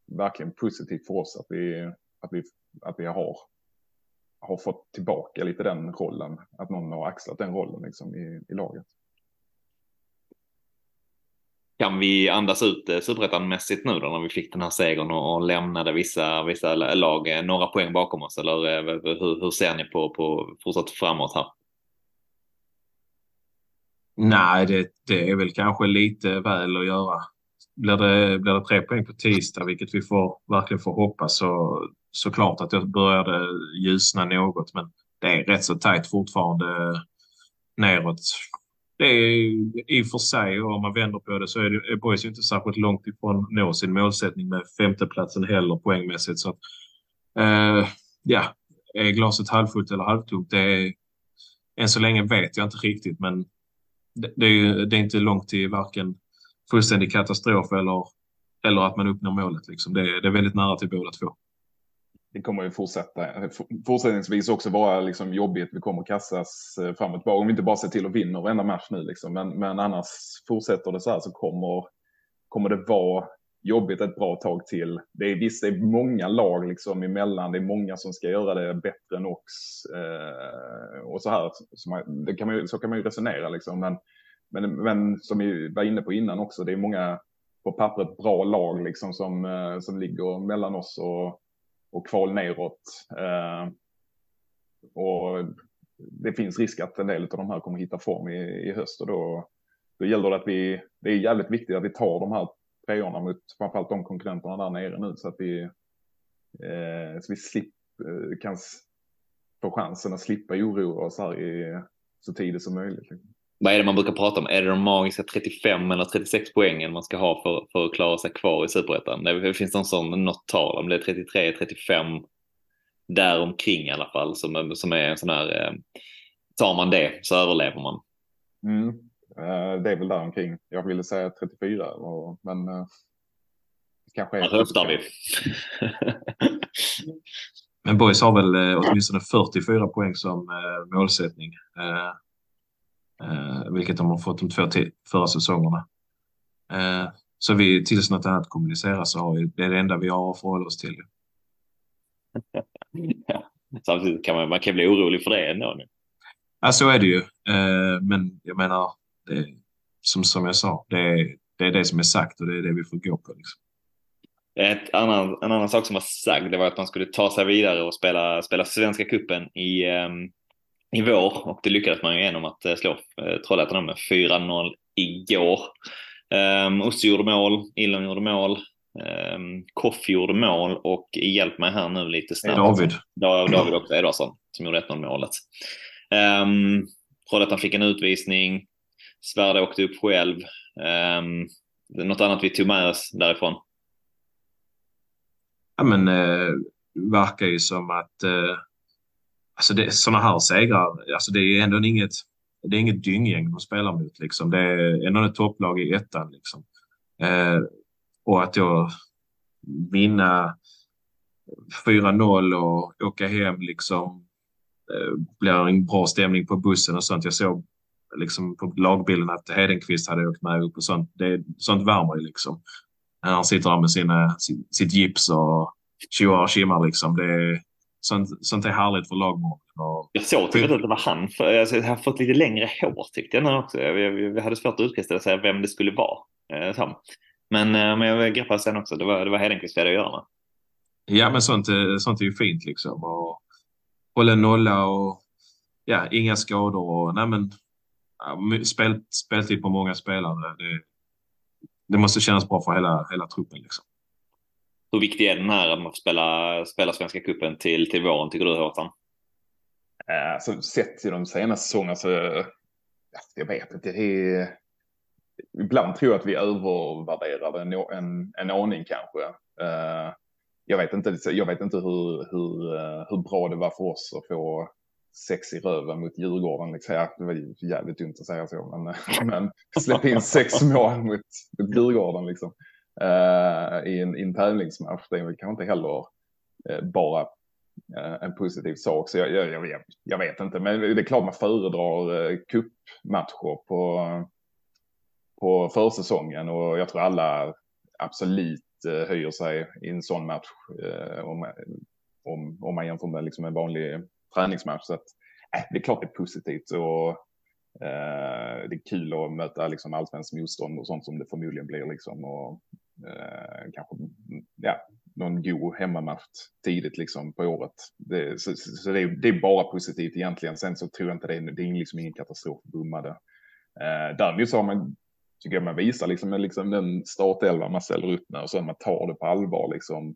verkligen positivt för oss att vi, att vi, att vi har har fått tillbaka lite den rollen, att någon har axlat den rollen liksom i, i laget. Kan vi andas ut eh, superettan-mässigt nu då när vi fick den här segern och, och lämnade vissa, vissa lag eh, några poäng bakom oss? Eller eh, hur, hur ser ni på, på fortsatt framåt här? Nej, det, det är väl kanske lite väl att göra. Blir det, blir det tre poäng på tisdag, vilket vi får, verkligen får hoppas, så såklart att jag började ljusna något. Men det är rätt så tajt fortfarande neråt det är i och för sig, och om man vänder på det, så är, det, är Boys inte särskilt långt ifrån att nå sin målsättning med femteplatsen heller poängmässigt. Så att, eh, ja, är glaset halvfullt eller halvtomt? Det är, än så länge vet jag inte riktigt, men det, det är, det är inte långt till varken fullständig katastrof eller, eller att man uppnår målet. Liksom. Det, det är väldigt nära till båda två det kommer ju fortsätta fortsättningsvis också vara liksom jobbigt. Vi kommer kastas framåt, eh, fram och tillbaka om vi inte bara ser till att vinna varenda match nu. Liksom. Men, men annars fortsätter det så här så kommer, kommer det vara jobbigt ett bra tag till. Det är visst, det är många lag liksom emellan. Det är många som ska göra det bättre än oss. Eh, och så här, så, man, det kan man, så kan man ju resonera liksom. Men, men, men som vi var inne på innan också, det är många på pappret bra lag liksom som, eh, som ligger mellan oss och och kval neråt. Eh, och det finns risk att en del av de här kommer hitta form i, i höst och då, då gäller det att vi, det är jävligt viktigt att vi tar de här treorna mot framförallt de konkurrenterna där nere nu så att vi, eh, så vi slip, eh, kan få chansen att slippa oroa oss här i, så tidigt som möjligt. Liksom vad är det man brukar prata om? Är det de magiska 35 eller 36 poängen man ska ha för, för att klara sig kvar i superettan? Det finns någon sån, något tal om det är 33, 35 däromkring i alla fall som, som är en sån här, eh, tar man det så överlever man. Mm. Eh, det är väl däromkring. Jag ville säga 34, men eh, kanske är... höftar vi. men Boys har väl åtminstone 44 poäng som målsättning. Eh, vilket de har fått de två förra säsongerna. Eh, så vi, tills något annat kommuniceras så har vi, det är det enda vi har att förhålla oss till. ja. Samtidigt kan man, man kan bli orolig för det ändå. Nu. Ja, så är det ju. Eh, men jag menar, det, som, som jag sa, det det är det som är sagt och det är det vi får gå på. Liksom. Ett annan, en annan sak som var sagd det var att man skulle ta sig vidare och spela, spela Svenska kuppen i, um, i vår och det lyckades man ju genom att eh, slå eh, Trollhättan med 4-0 igår. Um, Ussi gjorde mål, Ilon gjorde mål, um, Koffi gjorde mål och hjälp mig här nu lite snabbt. David. David också, Edvardsson, som gjorde 1-0 målet. Um, Trollhättan fick en utvisning, Svärde åkte upp själv. Um, något annat vi tog med oss därifrån? Ja men eh, verkar ju som att eh, Alltså det, sådana här segrar, alltså det är ändå inget, det är inget dynggäng de spelar mot. Liksom. Det är ändå ett topplag i ettan. Liksom. Eh, och att då vinna 4-0 och åka hem liksom eh, blir en bra stämning på bussen och sånt. Jag såg liksom på lagbilden att Hedenqvist hade åkt med upp och sånt. Det, sånt värmer ju liksom. Han sitter där med sina, sitt, sitt gips och tjoar och kimmar liksom. Det, Sånt, sånt är härligt för lagmålen. Jag såg typ att det var han. För, alltså, jag har fått lite längre hår tyckte jag nu också. Vi, hade svårt att och säga vem det skulle vara. Eh, men, eh, men jag greppade sen också. Det var, det var Hedenqvist vi hade att göra med. Ja, men sånt, sånt är ju fint liksom. Och hålla nolla och ja, inga skador och nej men spel, speltid på många spelare. Det, det måste kännas bra för hela, hela truppen liksom. Hur viktig är den här att man får spela, spela Svenska cupen till, till våren, tycker du Håkan? Eh, alltså, sett till de senaste säsongerna så, alltså, jag vet inte, det är, ibland tror jag att vi övervärderar en, en, en aning kanske. Uh, jag vet inte, jag vet inte hur, hur, eh, hur bra det var för oss att få sex i röven mot Djurgården. Liksom. Det var jävligt dumt att säga så, men, men släpp in sex mål mot, mot Djurgården liksom uh, Eh, i, en, i en tävlingsmatch. Det är väl kanske inte heller uh, bara uh, en positiv sak. Så jag, jag, jag, jag, vet inte, men det är klart man föredrar uh, cupmatcher på, på försäsongen och jag tror alla absolut höjer sig i en sån match om, om, om man jämför med liksom en vanlig träningsmatch. Så att, äh, det är klart det är positivt och det är kul att möta liksom allsvenskt motstånd och sånt som det förmodligen blir liksom. Och, eh, kanske ja, någon god hemmamatch tidigt liksom på året. Det, så, så det, är, det, är, bara positivt egentligen. Sen så tror jag inte det är, det är liksom ingen katastrof bommade. Eh, däremot så har man, tycker jag man visar liksom, liksom den startelva man ställer upp med och så man tar det på allvar liksom.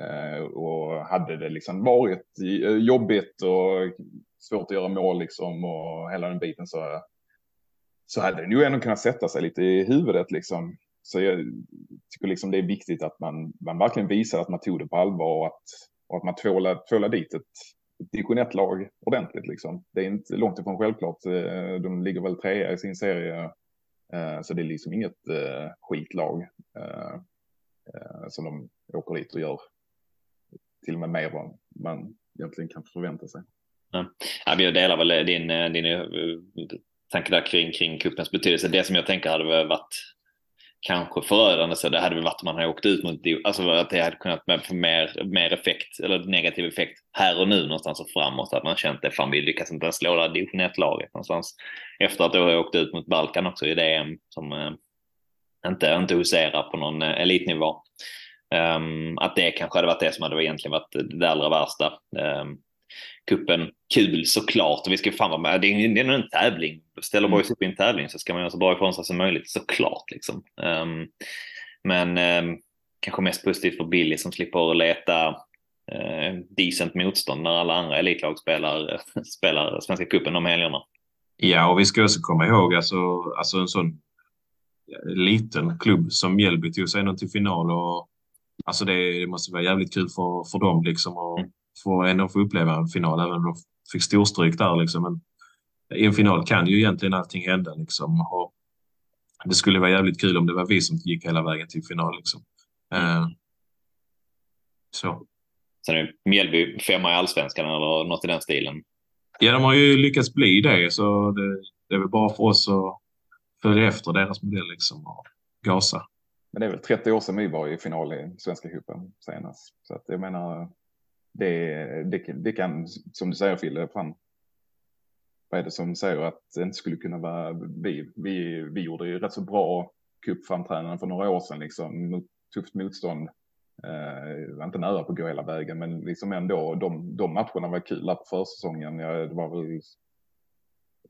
Eh, och hade det liksom varit eh, jobbigt och svårt att göra mål liksom och hela den biten så, så hade det nog ändå kunnat sätta sig lite i huvudet liksom. Så jag tycker liksom det är viktigt att man, man verkligen visar att man tog det på allvar och att, och att man tvålar, tvålar dit ett, ett division 1-lag ordentligt. Liksom. Det är inte långt ifrån självklart. Eh, de ligger väl trea i sin serie. Eh, så det är liksom inget eh, skitlag som de åker dit och gör till och med mer vad man egentligen kan förvänta sig. Ja, jag delar väl din, din tanke där kring, kring cupens betydelse. Det som jag tänker hade varit kanske förödande så det hade väl varit om man hade åkt ut mot, alltså att det hade kunnat få mer, mer effekt eller negativ effekt här och nu någonstans och framåt. Att man känt det, fan vi lyckas inte ens slå det division 1-laget någonstans. Efter att då ha åkt ut mot Balkan också i DM som eh, inte, inte huserar på någon eh, elitnivå. Um, att det kanske hade varit det som hade egentligen varit det allra värsta. Um, kuppen kul såklart och vi ska fan vara med. Det är, det är en tävling. Ställer mm. boys upp i en tävling så ska man göra så bra ifrån sig som möjligt såklart. Liksom. Um, men um, kanske mest positivt för Billy som slipper leta uh, decent motstånd när alla andra elitlag spelar, spelar Svenska cupen de helgerna. Ja, och vi ska också komma ihåg alltså, alltså en sån liten klubb som Mjällby tog sig ändå till final och alltså det, det måste vara jävligt kul för, för dem liksom. Och, mm få ändå få uppleva en final, även om de fick storstryk där. Liksom. Men i en final kan ju egentligen allting hända. Liksom. Och det skulle vara jävligt kul om det var vi som gick hela vägen till final. Liksom. Uh, så. Sen är Mjällby femma i allsvenskan eller något i den stilen? Ja, de har ju lyckats bli det, så det, det är väl bara för oss att följa efter deras modell liksom och gasa. Men det är väl 30 år sedan vi var i final i Svenska cupen senast. Så att jag menar, det, det, det kan, som du säger Fille, fan, vad är det som säger att det inte skulle kunna vara vi? Vi, vi gjorde ju rätt så bra cupframträdanden för några år sedan, liksom, mot tufft motstånd. Eh, var inte nära på att gå hela vägen, men liksom ändå, de, de matcherna var kul på försäsongen. Ja, det var väl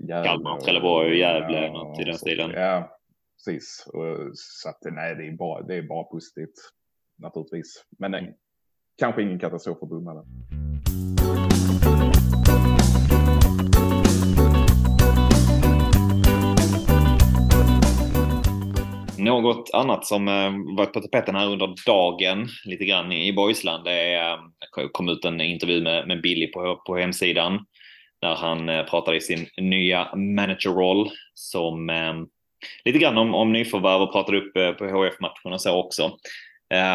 Kalmar, Trelleborg och Gävle, ja, något i den stilen. Ja, precis. Och, så att nej, det är bara, det är bara positivt naturligtvis. Men nej, kanske ingen katastrof för Bromma. Något annat som eh, varit på tapeten här under dagen lite grann i Boysland. Det är, eh, kom ut en intervju med, med Billy på, på hemsidan där han eh, pratade i sin nya managerroll som eh, lite grann om, om nyförvärv och pratade upp eh, på HF-matchen och så också.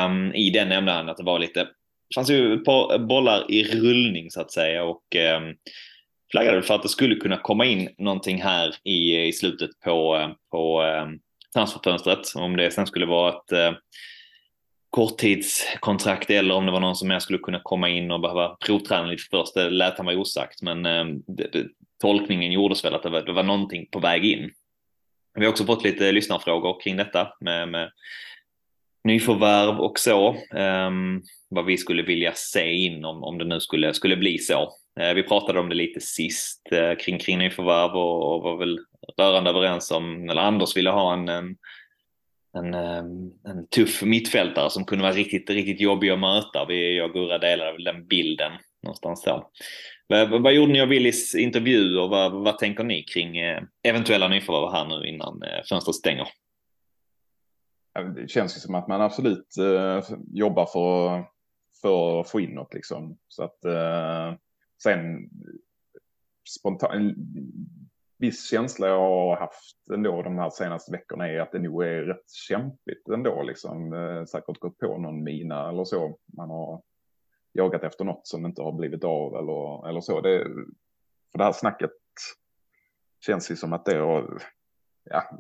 Um, I den nämnde han att det var lite fanns ju ett par bollar i rullning så att säga och eh, flaggade för att det skulle kunna komma in någonting här i, i slutet på, eh, på eh, transferfönstret. Om det sen skulle vara ett eh, korttidskontrakt eller om det var någon som jag skulle kunna komma in och behöva provträna lite först. Det lät han vara osagt, men eh, det, det, tolkningen gjordes väl att det var, det var någonting på väg in. Vi har också fått lite lyssnarfrågor kring detta med, med nyförvärv och så. Um, vad vi skulle vilja se in om, om det nu skulle, skulle bli så. Uh, vi pratade om det lite sist uh, kring, kring nyförvärv och, och var väl rörande överens om, eller Anders ville ha en, en, en, ehm, en tuff mittfältare som kunde vara riktigt, riktigt jobbig att möta. Vi, jag och Gurra delade väl den bilden någonstans så. Vad, vad gjorde ni av Willys intervju och vad, vad tänker ni kring eh, eventuella nyförvärv här nu innan fönstret stänger? Det känns ju som att man absolut eh, jobbar för, för att få in något liksom. Så att eh, sen spontant, en viss känsla jag har haft ändå de här senaste veckorna är att det nog är rätt kämpigt ändå liksom. Eh, säkert gått på någon mina eller så. Man har jagat efter något som inte har blivit av eller, eller så. Det, för det här snacket känns ju som att det har, ja,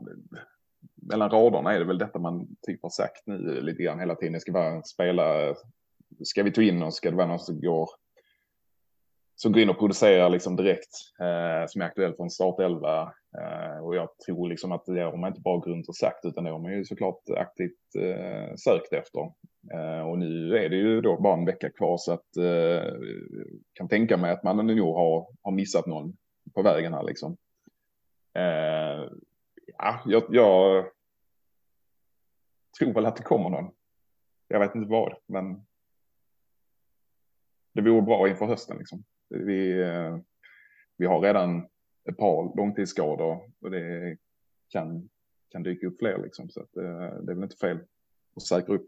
mellan raderna är det väl detta man typ har sagt nu lite grann hela tiden. Det ska vara spela, ska vi ta in någon, ska det vara någon som går som går in och producerar liksom direkt, eh, som är aktuell för en startelva. Eh, och jag tror liksom att det har man inte bara grunt och sagt, utan det har man ju såklart aktivt eh, sökt efter. Eh, och nu är det ju då bara en vecka kvar, så att eh, kan tänka mig att man nog har, har missat någon på vägen här liksom. Eh, Ja, jag, jag tror väl att det kommer någon. Jag vet inte vad, men det vore bra inför hösten. Liksom. Vi, eh, vi har redan ett par långtidsskador och det kan, kan dyka upp fler. Liksom. Så att, eh, det är väl inte fel att säkra upp.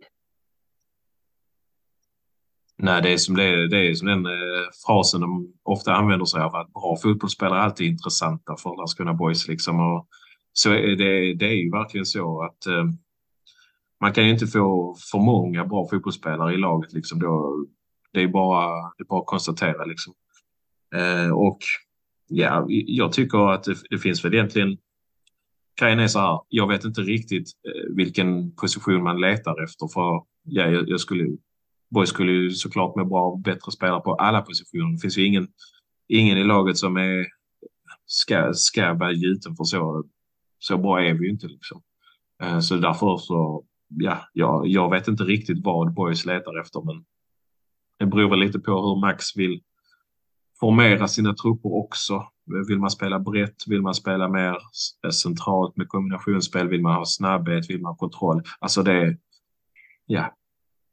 Nej, det är som, det, det är som den eh, frasen de ofta använder sig av att bra fotbollsspelare är alltid intressanta för Landskrona Boys. Liksom. Och så är det, det är ju verkligen så att eh, man kan ju inte få för många bra fotbollsspelare i laget. Liksom. Då, det är bara, det är bara att konstatera. Liksom. Eh, och ja, jag tycker att det, det finns väl egentligen grejen är så här, jag vet inte riktigt eh, vilken position man letar efter för ja, jag, jag skulle, Boy skulle ju såklart med bra bättre spelare på alla positioner. Det finns ju ingen, ingen i laget som är, ska, ska vara gjuten för så, så bra är vi ju inte liksom. Eh, så därför så, ja, jag, jag vet inte riktigt vad Boys letar efter men det beror väl lite på hur Max vill formera sina trupper också. Vill man spela brett? Vill man spela mer eh, centralt med kombinationsspel? Vill man ha snabbhet? Vill man ha kontroll? Alltså det, ja.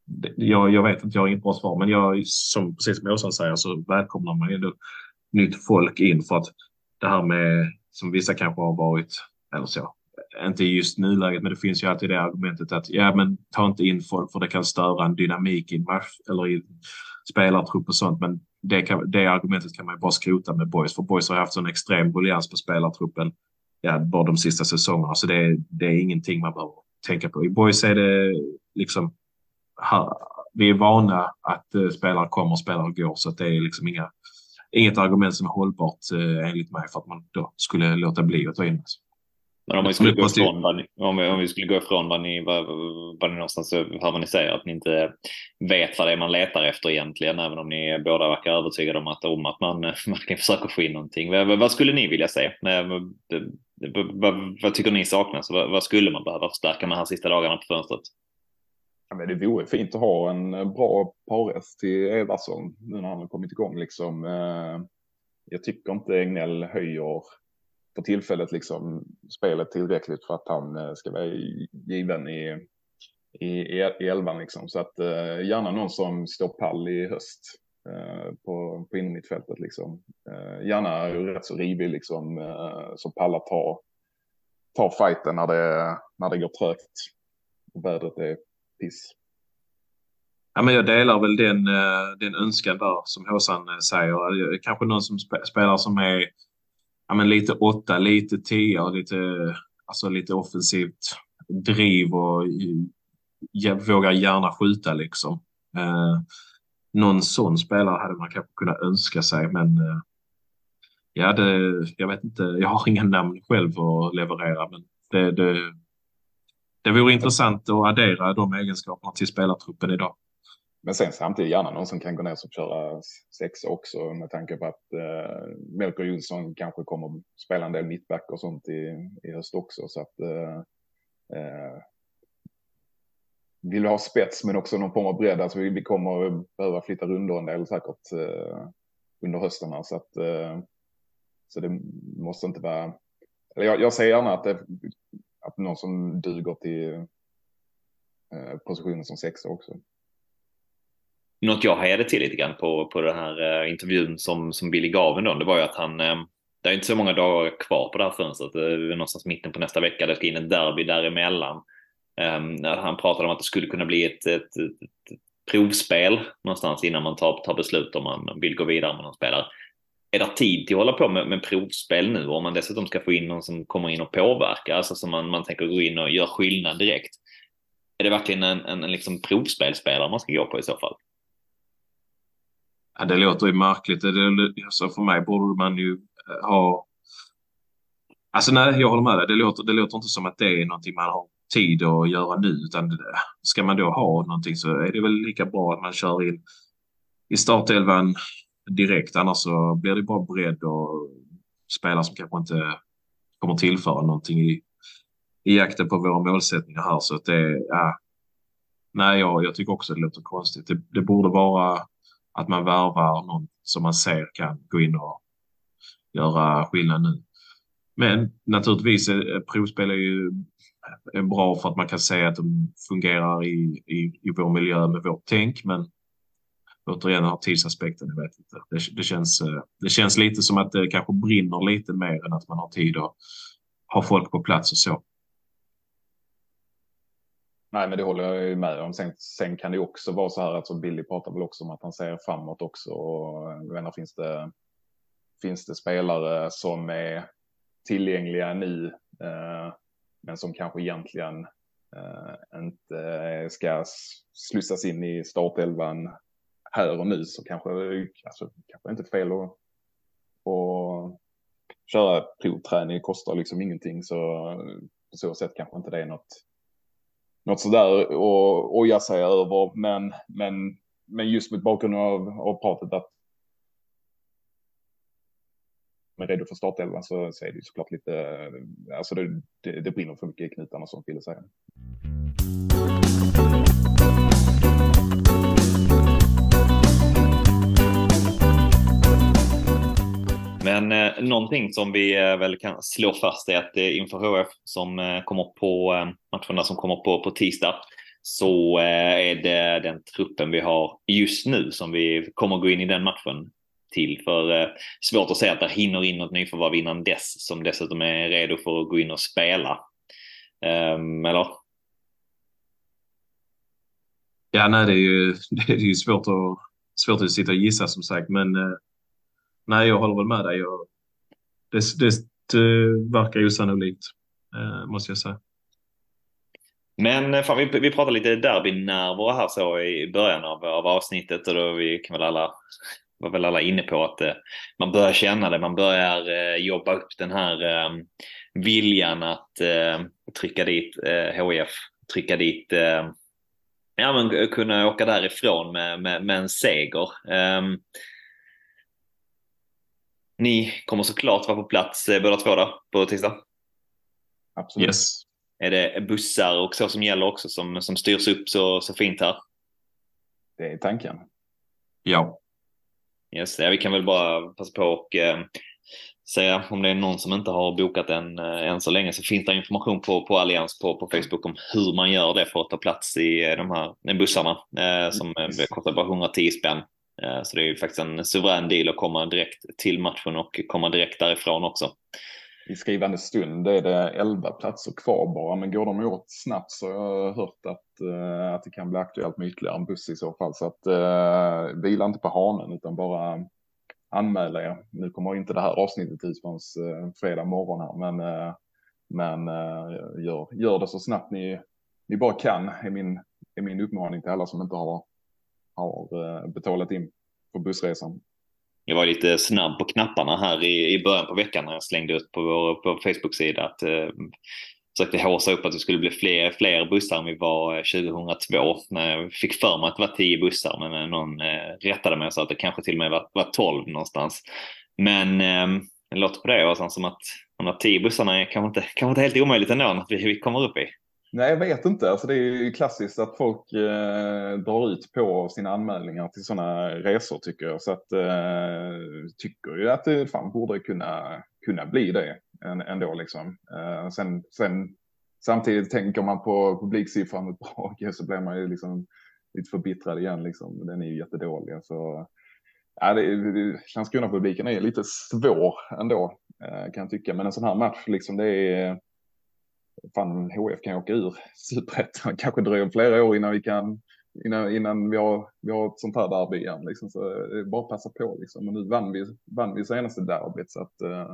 Det, jag, jag vet inte, jag har inget bra svar, men jag, som, precis som Åsa säger så välkomnar man ändå nytt folk in för att det här med, som vissa kanske har varit, eller så, inte just nuläget, men det finns ju alltid det argumentet att ja, men ta inte in folk för det kan störa en dynamik i en match eller i spelartrupp och sånt. Men det, kan, det argumentet kan man ju bara skrota med Boys, för Boys har haft sån extrem briljans på spelartruppen ja, bara de sista säsongerna, så det, det är ingenting man behöver tänka på. I Boys är det liksom här, vi är vana att uh, spelare kommer och spelare går, så att det är liksom inga, inget argument som är hållbart uh, enligt mig för att man då skulle låta bli att ta in Alltså. Men om vi skulle gå ifrån vad ni, om vi, om vi skulle gå ifrån vad ni, vad, vad ni någonstans hör vad ni säger, att ni inte vet vad det är man letar efter egentligen, även om ni båda verkar övertygade om att, om att man verkligen försöker få in någonting. Vad, vad skulle ni vilja se? Vad, vad tycker ni saknas? Vad, vad skulle man behöva förstärka med de här sista dagarna på fönstret? Ja, men det vore fint att ha en bra parrest till Evarsson nu när han har kommit igång. Liksom. Eh, jag tycker inte Egnell höjer för tillfället liksom spelet tillräckligt för att han eh, ska vara given i, i, i elvan liksom. Så att eh, gärna någon som står pall i höst eh, på, på innermittfältet liksom. Eh, gärna rätt så rivig liksom, eh, som pallar ta, ta fighten när det, när det går trögt. Och vädret är piss. Ja, men jag delar väl den, eh, den önskan där som Håsan eh, säger. Kanske någon som spelar som är ja, men lite åtta, lite tia och lite, alltså lite offensivt driv och jag vågar gärna skjuta liksom. Eh, någon sån spelare hade man kanske kunnat önska sig, men eh, ja, det, jag vet inte. Jag har inga namn själv att leverera, men det, det, det vore intressant att addera de egenskaperna till spelartruppen idag. Men sen samtidigt gärna någon som kan gå ner och köra sex också med tanke på att eh, Melker Jonsson kanske kommer spela en del mittback och sånt i, i höst också. Så att eh, eh, vill ha spets men också någon form av bredd. Alltså vi, vi kommer behöva flytta rundor en del säkert eh, under hösten här. Så att eh, så det måste inte vara. Eller jag, jag säger gärna att det, att någon som duger till eh, positionen som sexa också något jag hejade till lite grann på, på den här eh, intervjun som, som Billy gav ändå, det var ju att han, eh, det är inte så många dagar kvar på det här fönstret, det är någonstans mitten på nästa vecka, det ska in ett derby däremellan. Um, han pratade om att det skulle kunna bli ett, ett, ett, ett provspel någonstans innan man tar, tar beslut om man vill gå vidare med någon spelare. Är det tid till att hålla på med, med provspel nu om man dessutom ska få in någon som kommer in och påverkar, alltså som man, man tänker gå in och göra skillnad direkt? Är det verkligen en, en, en liksom provspelspelare man ska gå på i så fall? Ja, det låter ju märkligt. Det, alltså för mig borde man ju eh, ha... Alltså nej, jag håller med dig. Det låter, det låter inte som att det är någonting man har tid att göra nu. Utan ska man då ha någonting så är det väl lika bra att man kör in i startelvan direkt. Annars så blir det bara bredd och spelare som kanske inte kommer tillföra någonting i, i jakten på våra målsättningar här. Så att det, ja, nej, jag, jag tycker också det låter konstigt. Det, det borde vara att man värvar någon som man ser kan gå in och göra skillnad nu. Men naturligtvis, eh, provspel är ju är bra för att man kan se att de fungerar i, i, i vår miljö med vårt tänk. Men återigen har tidsaspekten, jag vet inte. Det, det, känns, eh, det känns lite som att det kanske brinner lite mer än att man har tid att ha folk på plats och så. Nej, men det håller jag ju med om. Sen, sen kan det också vara så här att så Billy pratar väl också om att han ser framåt också. Och jag menar, finns det, finns det spelare som är tillgängliga nu, eh, men som kanske egentligen eh, inte ska slussas in i startelvan här och nu så kanske, alltså, kanske inte fel att, att köra provträning kostar liksom ingenting så på så sätt kanske inte det är något något sådär och oja sig över. Men, men, men just mot bakgrund av, av pratet att är redo för startelvan så, så är det såklart lite, alltså det, det, det brinner för mycket i knutarna som Fille säger. Men eh, någonting som vi eh, väl kan slå fast är att eh, inför HF som eh, kommer på eh, matcherna som kommer på, på tisdag så eh, är det den truppen vi har just nu som vi kommer gå in i den matchen till. För eh, svårt att säga att det hinner in något nyförvärv innan dess som dessutom är redo för att gå in och spela. Ehm, eller? Ja, nej, det är ju, det är ju svårt, att, svårt att sitta och gissa som sagt, men eh, nej, jag håller väl med dig. Jag, det, det, det verkar osannolikt, eh, måste jag säga. Men eh, fan, vi, vi pratade lite derbynerver här så i början av, av avsnittet och då vi kan väl alla var väl alla inne på att eh, man börjar känna det, man börjar eh, jobba upp den här eh, viljan att eh, trycka dit eh, HIF, trycka dit, ehm, ja men kunna åka därifrån med, med, med en seger. Ehm, ni kommer såklart vara på plats båda två då på tisdag? Absolut. Yes. Är det bussar och så som gäller också som, som styrs upp så, så fint här? Det är tanken. Ja. Yes, ja, vi kan väl bara passa på och eh, säga om det är någon som inte har bokat en eh, än så länge så finns det information på, på Allians på, på Facebook om hur man gör det för att ta plats i eh, de här bussarna eh, som eh, kostar bara 110 spänn. Eh, så det är ju faktiskt en suverän deal att komma direkt till matchen och komma direkt därifrån också i skrivande stund är det 11 platser kvar bara, men går de åt snabbt så har jag hört att, eh, att det kan bli aktuellt med ytterligare en buss i så fall. Så att uh, vila inte på hanen utan bara anmäla er. Nu kommer inte det här avsnittet ut förrän fredag morgon här, men, uh, men uh, gör, gör det så snabbt ni, ni bara kan är min, är min uppmaning till alla som inte har, har eh, betalat in på bussresan jag var lite snabb på knapparna här i, i början på veckan när jag slängde ut på vår på Facebook-sida att eh, försökte håsa upp att det skulle bli fler, fler bussar än vi var eh, 2002. När jag fick för mig att det var tio bussar men eh, någon eh, rättade mig och sa att det kanske till och med var, var 12 någonstans. Men eh, det låter på det och som att de tio bussarna är kanske inte, kanske inte helt omöjligt ändå att vi, vi kommer upp i. Nej, jag vet inte. Alltså, det är ju klassiskt att folk eh, drar ut på sina anmälningar till sådana resor tycker jag. Så att eh, tycker ju att det fan borde kunna, kunna bli det ändå liksom. Eh, sen, sen samtidigt tänker man på publiksiffran ett bra så blir man ju liksom lite förbittrad igen liksom. Den är ju jättedålig. Så ja, det, Landskrona-publiken är lite svår ändå eh, kan jag tycka. Men en sån här match liksom det är fan HF kan åka ur superettan. Kanske dröjer flera år innan vi kan innan, innan vi, har, vi har ett sånt här derby igen. Liksom. Så det är bara att passa på liksom. Och nu vann vi, vann vi senaste derbyt så att eh,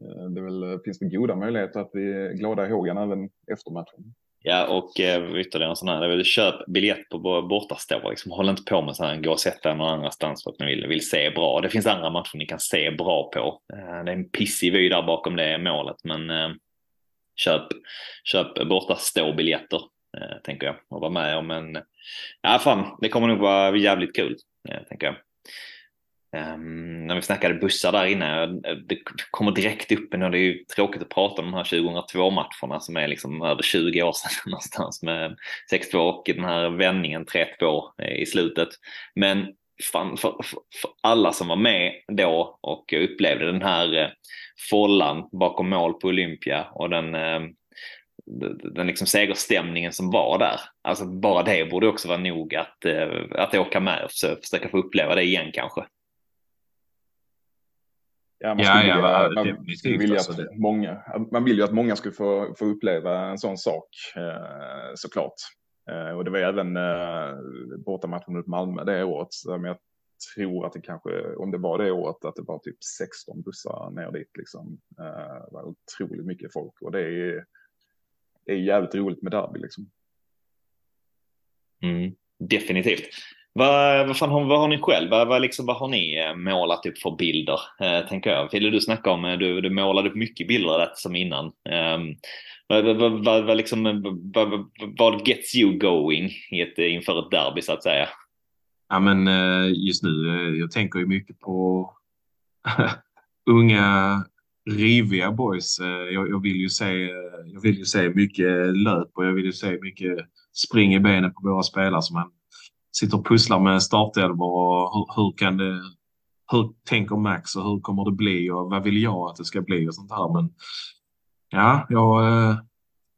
eh det väl, eh, finns väl goda möjligheter att vi är glada i hågen även efter matchen. Ja, och eh, ytterligare en sån här, det är väl köp biljett på bortastå, liksom. håll inte på med så här, gå och sätta någon annanstans för att ni vill, vill se bra. Det finns andra matcher ni kan se bra på. Eh, det är en pissig vy där bakom det målet, men eh, köp, köp borta ståbiljetter eh, tänker jag och vara med om en. Ja, fan, det kommer nog vara jävligt kul eh, tänker jag. Um, när vi snackade bussar där inne, eh, det kommer direkt upp och det är ju tråkigt att prata om de här 2002-matcherna som är liksom över 20 år sedan någonstans med 6-2 och den här vändningen 3-2 eh, i slutet. Men fan, för, för, för, alla som var med då och upplevde den här eh, follan bakom mål på Olympia och den, eh, den liksom segerstämningen som var där. Alltså bara det borde också vara nog att, eh, att åka med och försöka få uppleva det igen kanske. Ja, man, ja, ja, vilja, man, vill alltså att många, man vill ju att många skulle få, få uppleva en sån sak eh, såklart. Eh, och det var även eh, bortamatchen mot Malmö det året. Men jag tror att det kanske, om det var det året, att det var typ 16 bussar ner dit. Liksom. Eh, det var otroligt mycket folk och det är, det är jävligt roligt med derby liksom. Mm, definitivt. Vad, vad, fan, vad har ni själv? Vad, vad, liksom, vad har ni eh, målat upp för bilder? Eh, tänker jag. Ville du snacka om, eh, du, du målade upp mycket bilder rätt som innan. Eh, vad, vad, vad, vad, liksom, eh, vad, vad gets you going i ett, inför ett derby så att säga? Ja men just nu, jag tänker ju mycket på unga riviga boys. Jag, jag, vill ju se, jag vill ju se mycket löp och jag vill ju se mycket spring i benen på våra spelare som man sitter och pusslar med startelvor och hur, hur, kan det, hur tänker Max och hur kommer det bli och vad vill jag att det ska bli och sånt här. Men ja, jag, eh,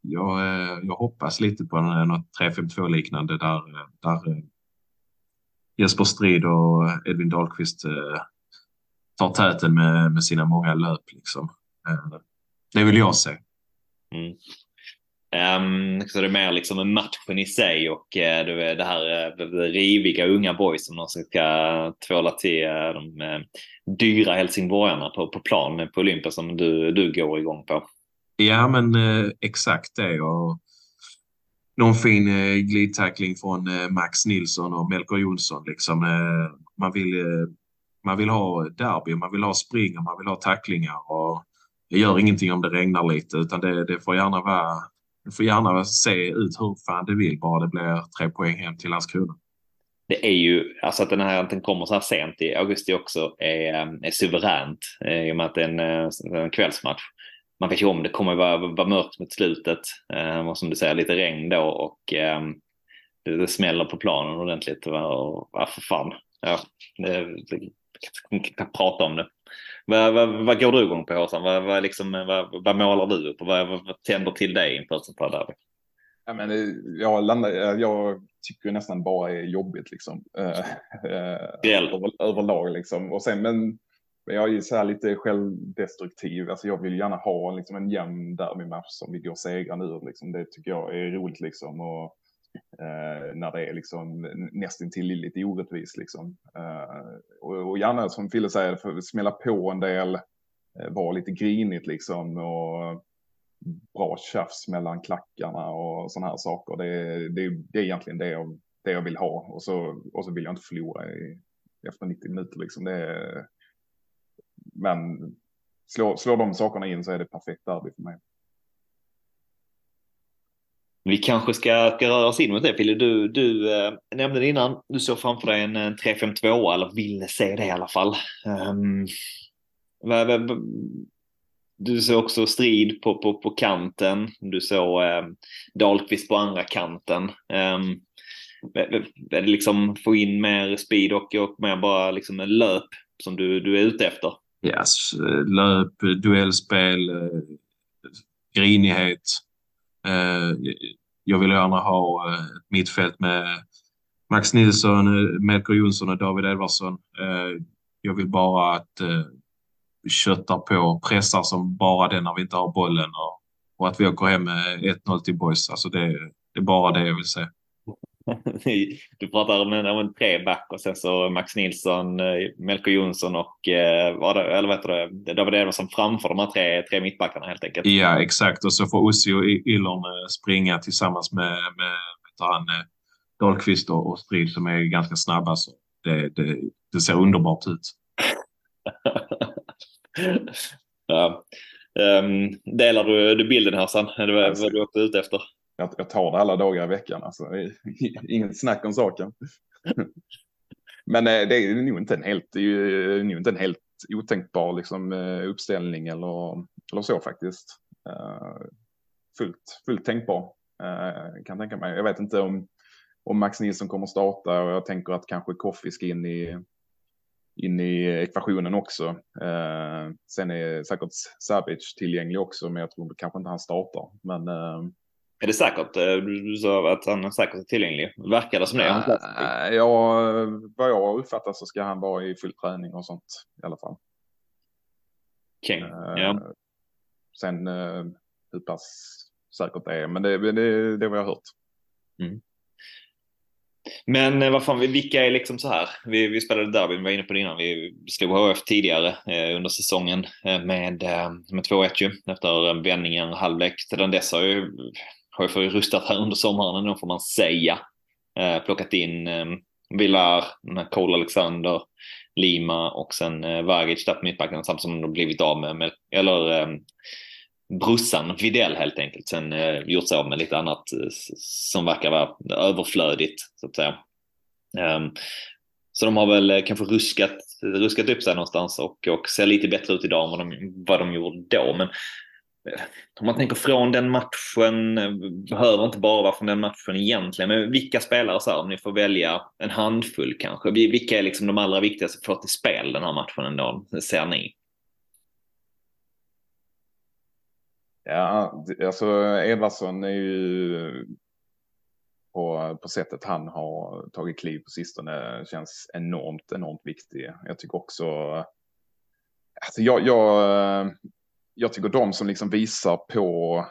jag, eh, jag hoppas lite på något 3-5-2 liknande där, där eh, Jesper Strid och Edvin Dahlqvist tar täten med, med sina många löp. Liksom. Det vill jag se. Mm. Um, så det är mer liksom matchen i sig och uh, det, det här uh, riviga unga boys som de ska tvåla till uh, de uh, dyra helsingborgarna på, på plan på Olympia som du, du går igång på. Ja men exakt det och någon fin glidtackling från Max Nilsson och Melker Jonsson liksom. man, vill, man vill ha derby, man vill ha spring och man vill ha tacklingar och det gör ingenting om det regnar lite utan det, det får gärna vara det får gärna se ut hur fan det vill, bara det blir tre poäng hem till Landskrona. Det är ju, alltså att den här att den kommer så här sent i augusti också är, eh, är suveränt eh, i och med att det är en, eh, en kvällsmatch. Man vet ju om det kommer vara, vara mörkt mot slutet och som du säger lite regn då och ehm, det, det smäller på planen ordentligt. Och, och, för fan, ja, det, det, jag kan prata om det. Vad, vad, vad går du igång på Håsan? Vad, vad, liksom, vad, vad målar du upp och vad, vad tänder till dig inför ett sånt här derby? Ja, men eh, jag, landar, eh, jag tycker nästan bara är jobbigt liksom. Eh, över, överlag liksom. Och sen, men jag är så här lite självdestruktiv. Alltså jag vill gärna ha liksom en jämn derbymatch som vi går segrande ur. Liksom. Det tycker jag är roligt liksom. Och Eh, när det är liksom nästintill lite orättvist liksom. Eh, och, och gärna som Fille säger, för smälla på en del, eh, vara lite grinigt liksom och bra tjafs mellan klackarna och sådana här saker. Det, det, det är egentligen det jag, det jag vill ha och så, och så vill jag inte förlora i, efter 90 minuter liksom. Det är, men slår, slår de sakerna in så är det perfekt derby för mig. Vi kanske ska, ska röra oss in mot det Fille. Du, du eh, nämnde det innan, du såg framför dig en, en 3-5-2 eller ville se det i alla fall. Um, du såg också strid på, på, på kanten. Du såg eh, Dahlqvist på andra kanten. Um, är det liksom få in mer speed och, och mer bara liksom en löp som du, du är ute efter? Yes, eh, löp, duellspel, eh, grinighet. Eh, jag vill gärna ha eh, ett mittfält med Max Nilsson, eh, Melker Jonsson och David Edvardsson. Jag vill bara att köttar på, pressar som bara det när vi inte har bollen och, och att vi åker hem med 1-0 till boys. Alltså det, det är bara det jag vill se. du pratar om en, om en treback och sen så Max Nilsson, eh, Melker Jonsson och eh, vad det, eller vet du, David Edvardsson framför de här tre, tre mittbackarna helt enkelt. Ja, exakt. Och så får Ossi och Yllon eh, springa tillsammans med, med han, Dahlqvist och, Strid som är ganska snabba. Så det, det, det ser underbart ut. ja. Um, delar du, du bilden Hassan? Det vad, vad du är ute efter? Jag, jag tar det alla dagar i veckan. Alltså, inget snack om saken. Men eh, det är nog inte en helt, det är ju eh, nog inte en helt otänkbar liksom, eh, uppställning eller, eller så faktiskt. Fullt, fullt tänkbar kan jag tänka mig. Jag vet inte om, om Max Nilsson kommer starta och jag tänker att kanske Koffi ska in i, in i ekvationen också. Sen är säkert Sabic tillgänglig också, men jag tror kanske inte han startar. Men är det säkert? Du sa att han är säkert tillgänglig. Verkar det som det? Uh, ja, vad jag uppfattar så ska han vara i full träning och sånt i alla fall. Okej, okay. ja. Sen uh, hur pass säkert det är, men det, det, det, det har jag hört. Mm. Men eh, vad fan, vilka är liksom så här? Vi, vi spelade derby, vi var inne på det innan. Vi slog HF tidigare eh, under säsongen eh, med, eh, med 2-1 ju efter vändningen halvlek. Sedan dess har ju HF rustat här under sommaren ändå får man säga. Eh, plockat in eh, Villar, Cole Alexander, Lima och sen eh, Vagic där på mittbacken samtidigt som de blivit av med, med eller eh, brussan Videll helt enkelt. Sen eh, gjort sig av med lite annat eh, som verkar vara överflödigt så att säga. Um, så de har väl eh, kanske ruskat, ruskat upp sig någonstans och, och ser lite bättre ut idag än vad de, vad de gjorde då. Men om man tänker från den matchen, eh, behöver inte bara vara från den matchen egentligen, men vilka spelare så här, om ni får välja en handfull kanske, vilka är liksom de allra viktigaste för att få till spel den här matchen ändå, ser ni? Ja, alltså Edvardsson är ju på, på sättet han har tagit kliv på sistone känns enormt, enormt viktig. Jag tycker också, alltså jag, jag, eh, jag tycker de som liksom visar på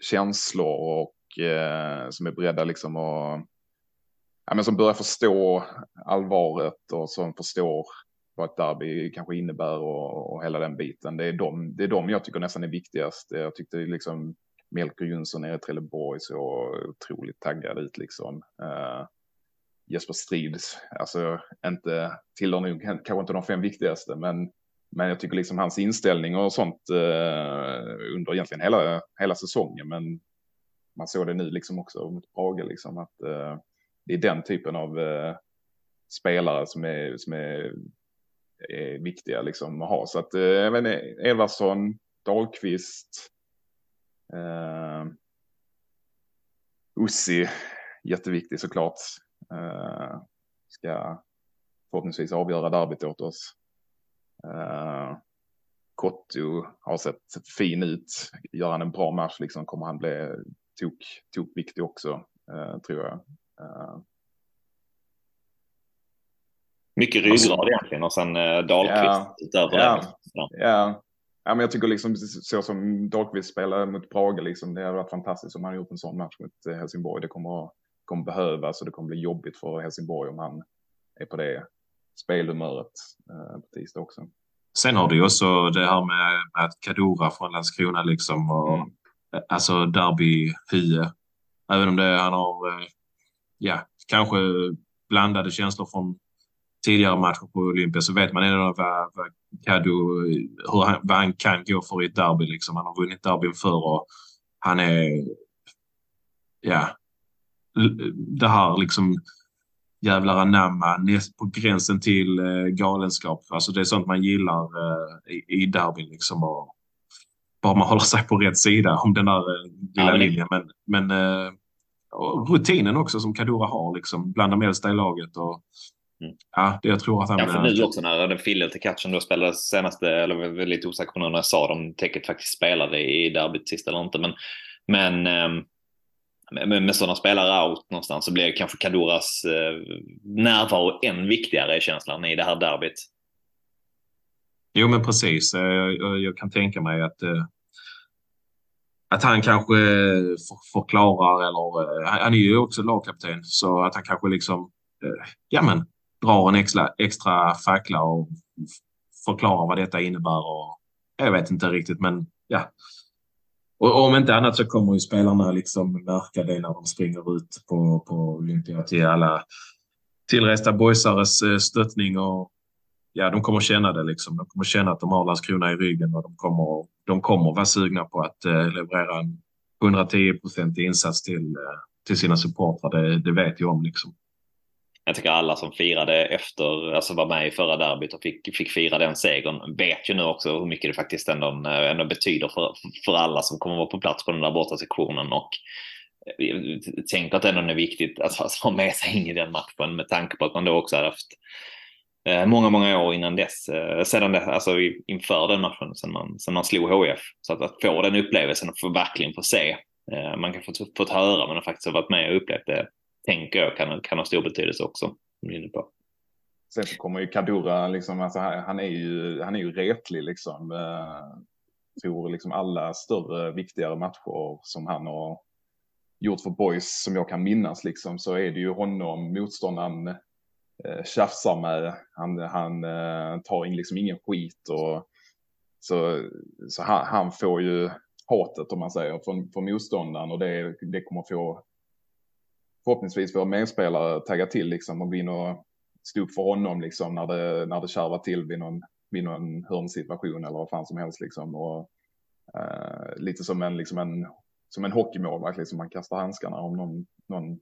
känslor och eh, som är beredda liksom att, ja, men som börjar förstå allvaret och som förstår vad ett derby kanske innebär och, och hela den biten. Det är, de, det är de jag tycker nästan är viktigast. Jag tyckte liksom Melker Jönsson nere i Trelleborg så otroligt taggad ut liksom. Eh, Jesper Strids, alltså inte tillhör nog kanske inte de fem viktigaste, men, men jag tycker liksom hans inställning och sånt eh, under egentligen hela, hela säsongen, men man såg det nu liksom också mot Brage liksom att eh, det är den typen av eh, spelare som är, som är är viktiga liksom att ha. Så att eh, jag vet inte, Edvardsson, Dahlqvist, eh, Ussi, jätteviktig såklart. Eh, ska förhoppningsvis avgöra derbyt åt oss. Eh, Kotto har sett fin ut. Gör han en bra match liksom kommer han bli tok, tok viktig också, eh, tror jag. Eh, mycket ryggrad alltså, egentligen och sen eh, Dahlqvist ja, utöver ja. Ja. ja. Ja, men jag tycker liksom så som Dahlqvist spelade mot Brage, liksom, det hade varit fantastiskt om han gjort en sån match mot Helsingborg. Det kommer, kommer behövas och det kommer bli jobbigt för Helsingborg om han är på det spelhumöret eh, på tisdag också. Sen har du ju också det här med, med att Kadura från Landskrona liksom och mm. alltså derby hue. Även om det han har, eh, ja, kanske blandade känslor från tidigare matcher på Olympia så vet man ändå vad, vad Kadu, hur han, vad han kan gå för i ett derby. Liksom. Han har vunnit derbyn förr och han är, ja, det här liksom jävlar anamma på gränsen till eh, galenskap. Alltså det är sånt man gillar eh, i, i derbyn liksom. Och bara man håller sig på rätt sida om den där eh, lilla ja, linjen. Men, men eh, rutinen också som Kadura har liksom bland de äldsta i laget. Och, Mm. Ja, det jag tror att han... Kanske nu också när den Fille till catchen då spelade senaste, eller var lite osäker på när jag sa om Täcket faktiskt spelade i derbyt sist eller inte. Men, men ehm, med, med sådana spelare out någonstans så blir kanske Kaduras eh, närvaro än viktigare i känslan i det här derbyt. Jo, men precis. Eh, jag, jag kan tänka mig att eh, att han kanske eh, förklarar eller eh, han är ju också lagkapten så att han kanske liksom ja men drar en extra, extra fackla och förklarar vad detta innebär. Och jag vet inte riktigt, men ja. Och om inte annat så kommer ju spelarna liksom märka det när de springer ut på, på Olympia till alla tillresta boysares eh, stöttning och ja, de kommer känna det liksom. De kommer känna att de har Landskrona i ryggen och de kommer, de kommer vara sugna på att eh, leverera en 110 procentig insats till, eh, till sina supportrar. Det, det vet jag om liksom jag tycker alla som firade efter, alltså var med i förra derbyt och fick, fick fira den segern vet ju nu också hur mycket det faktiskt ändå, eh, ändå betyder för, för alla som kommer vara på plats på den där borta sektionen och eh, tänker att det ändå är viktigt att ha med sig in i den matchen med tanke på att man då också har haft eh, många, många år innan dess, sedan det, alltså inför den matchen, sedan man, sedan man slog HF. Så att, att få den upplevelsen och få verkligen få se, man kan få fått höra men har faktiskt varit med och upplevt det, tänker jag kan, kan ha stor betydelse också. På. Sen så kommer ju Kadura, liksom, alltså, han är ju, han är ju retlig liksom. Eh, tror liksom alla större, viktigare matcher som han har gjort för boys som jag kan minnas liksom, så är det ju honom, motståndaren eh, tjafsar med. Han, han eh, tar in liksom ingen skit och så, så han, han, får ju hatet om man säger från, från motståndaren och det, det kommer få förhoppningsvis våra medspelare tagga till liksom och gå in och stå upp för honom liksom när det, när det kärvar till vid någon, vid någon hörnsituation eller vad fan som helst liksom. Och, eh, lite som en, liksom en, som en hockeymålvakt, liksom man kastar handskarna om någon, någon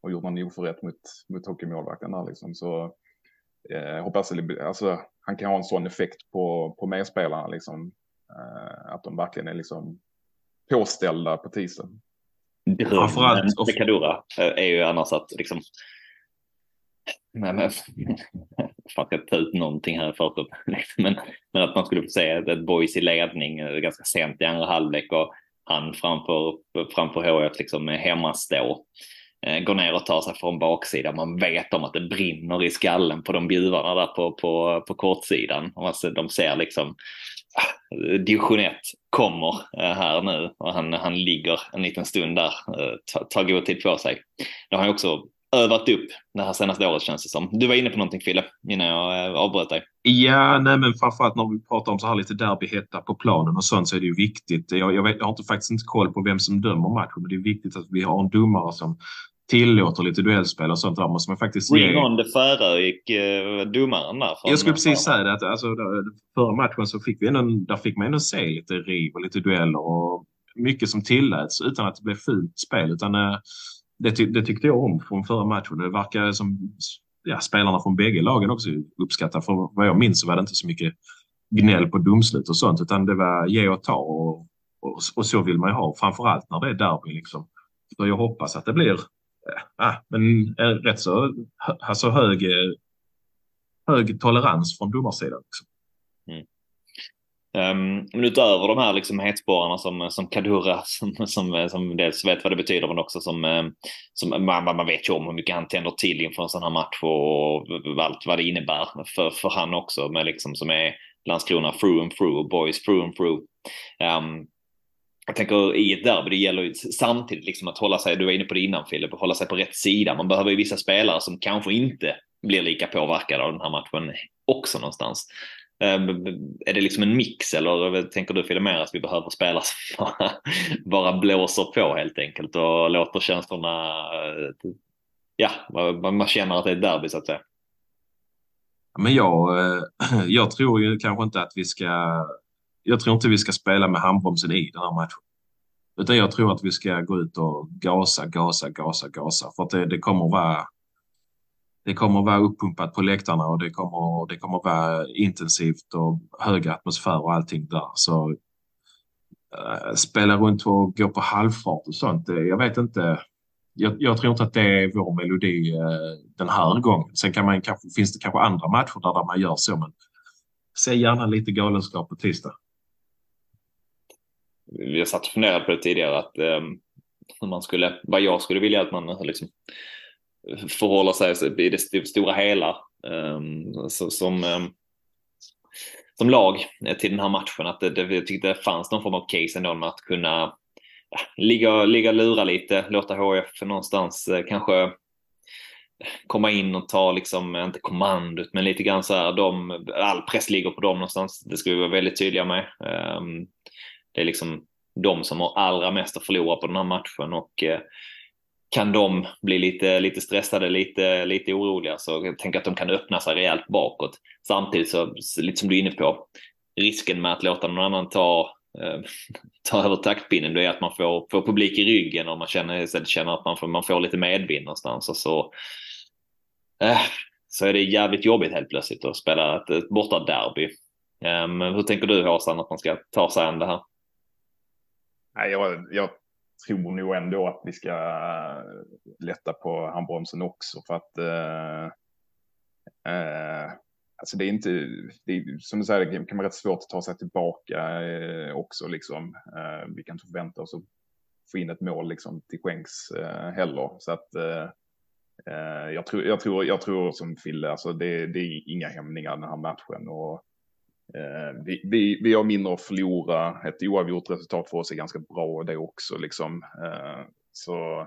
och gjort någon oförrätt mot, mot hockeymålvakten där liksom. Så eh, hoppas alltså, han kan ha en sån effekt på, på medspelarna liksom. Eh, att de verkligen är liksom påställda på tisdag. Framförallt med Kadura eh, är ju annars att liksom men, men, fan ska ta ut någonting här för liksom. men, men att man skulle få se ett, boys i ledning eh, ganska sent i andra halvlek och han framför, framför HF liksom hemmastå. Eh, går ner och tar sig från baksidan. Man vet om att det brinner i skallen på de bjuvarna där på, på, på kortsidan. Alltså, de ser liksom division 1 kommer eh, här nu och han, han ligger en liten stund där, eh, tar, tar god tid på sig. Det har han också övat upp det här senaste året känns det som. Du var inne på någonting Fille, innan jag eh, avbröt dig. Ja, nej men framförallt när vi pratar om så här lite derbyhetta på planen och sånt så är det ju viktigt. Jag, jag, vet, jag har inte, faktiskt inte koll på vem som dömer matchen, men det är viktigt att vi har en domare som tillåter lite duellspel och sånt där måste man faktiskt Ring ge. on the gick uh, domaren där. Jag skulle precis säga det att alltså, förra matchen så fick vi ändå, där fick man ändå se lite riv och lite dueller och mycket som tilläts utan att det blev fult spel utan uh, det, ty det, tyckte jag om från förra matchen. Det verkar som ja, spelarna från bägge lagen också uppskattar. För vad jag minns så var det inte så mycket gnäll på domslut och sånt utan det var ge och ta och, och, och så vill man ju ha framförallt när det är derby liksom. Så jag hoppas att det blir ja, men eh, rätt så alltså hög, eh, hög tolerans från domarsidan. Liksom. Mm. Um, men utöver de här liksom hetsporrarna som, som Kadura som, som, som dels vet vad det betyder men också som, som man, man vet ju om hur mycket han tänder till inför en sån här match och allt vad det innebär för, för han också med liksom som är Landskrona through and through och boys through and through. Um, jag tänker i ett derby, det gäller ju samtidigt liksom att hålla sig, du var inne på det innan Filip, att hålla sig på rätt sida. Man behöver ju vissa spelare som kanske inte blir lika påverkade av den här matchen också någonstans. Ehm, är det liksom en mix eller tänker du Filip mer att vi behöver spelare som bara, bara blåser på helt enkelt och låter känslorna, eh, ja, man känner att det är ett derby så att säga. Men jag, eh, jag tror ju kanske inte att vi ska jag tror inte vi ska spela med handbromsen i den här matchen. Utan jag tror att vi ska gå ut och gasa, gasa, gasa, gasa. För att det, det kommer vara det kommer vara uppumpat på läktarna och det kommer, det kommer vara intensivt och hög atmosfär och allting där. Så äh, spela runt och gå på halvfart och sånt, jag vet inte. Jag, jag, tror inte att det är vår melodi äh, den här gången. Sen kan man, kanske, finns det kanske andra matcher där, där man gör så, men se gärna lite galenskap på tisdag vi har satt och funderat på det tidigare, att eh, man skulle, vad jag skulle vilja att man eh, liksom förhåller sig i det stora hela eh, så, som, eh, som lag till den här matchen. Att det, det, jag tyckte det fanns någon form av case ändå med att kunna ja, ligga, ligga lura lite, låta HF någonstans eh, kanske eh, komma in och ta, liksom, eh, inte kommandot, men lite grann så här, de, all press ligger på dem någonstans. Det ska vi vara väldigt tydliga med. Um, det är liksom de som har allra mest att förlora på den här matchen och eh, kan de bli lite, lite stressade, lite, lite oroliga så jag tänker att de kan öppna sig rejält bakåt. Samtidigt så, lite som du är inne på, risken med att låta någon annan ta, eh, ta över taktpinnen, det är att man får, får publik i ryggen och man känner, känner att man får, man får lite medvind någonstans och så eh, så är det jävligt jobbigt helt plötsligt att spela ett, ett borta derby. Um, ehm, hur tänker du Håsan att man ska ta sig an det här? Nej, jag, jag tror nog ändå att vi ska eh, lätta på handbromsen också för att eh, eh, alltså det är inte, det är, som du säger, det kan vara rätt svårt att ta sig tillbaka eh, också liksom. Eh, vi kan inte förvänta oss att få in ett mål liksom till skänks eh, heller. Så att eh, eh jag, tror, jag, tror, jag tror som Fille, alltså det, det är inga hämningar den här matchen. Och, eh, Eh, vi, vi, vi har mindre att förlora. Ett oavgjort resultat för oss är ganska bra det också. Liksom. Eh, så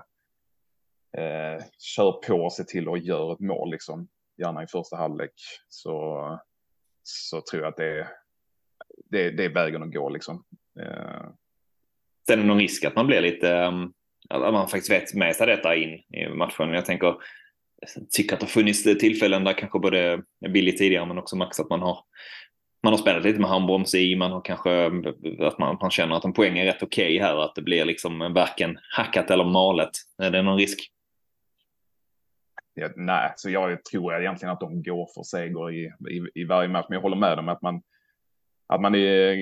eh, kör på och se till att göra ett mål. Liksom. Gärna i första halvlek. Så, så tror jag att det är, det, det är vägen att gå. Liksom. Eh, Sen är det någon risk att man blir lite, ehm, att man faktiskt vet med sig detta in i matchen. Jag tänker, jag tycker att det har funnits tillfällen där kanske både Billy tidigare men också Max att man har man har spelat lite med handbroms i, man har kanske att man, man känner att en poäng är rätt okej okay här, att det blir liksom varken hackat eller malet. Är det någon risk? Ja, nej, så jag tror egentligen att de går för seger i, i, i varje match, men jag håller med dem att man, att man är,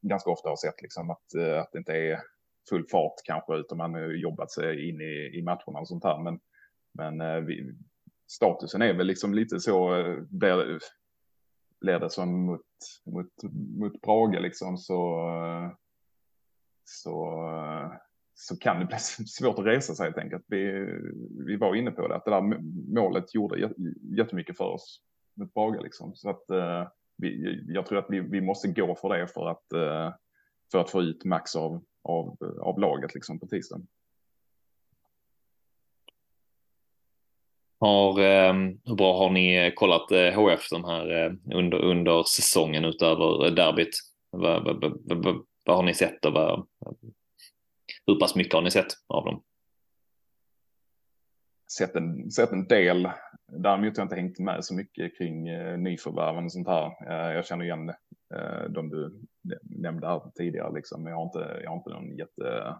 ganska ofta har sett liksom att, eh, att det inte är full fart kanske, utan man har jobbat sig in i, i matcherna och sånt här. Men, men eh, vi, statusen är väl liksom lite så, eh, blir, blir det som mot, mot, mot Praga liksom så, så, så kan det bli svårt att resa sig helt enkelt. Vi, vi var inne på det, att det där målet gjorde jättemycket för oss mot Praga liksom. Så att eh, vi, jag tror att vi, vi måste gå för det för att, eh, för att få ut max av, av, av laget liksom på tisdagen. Har, ehm, hur bra har ni kollat eh, HF den här eh, under, under säsongen utöver derbyt? Vad, vad, vad, vad har ni sett och vad, hur pass mycket har ni sett av dem? Sett en, sett en del. Däremot har jag inte hängt med så mycket kring eh, nyförvärven och sånt här. Eh, jag känner igen eh, de du nämnde här tidigare liksom. Jag har inte, jag har inte någon jätte,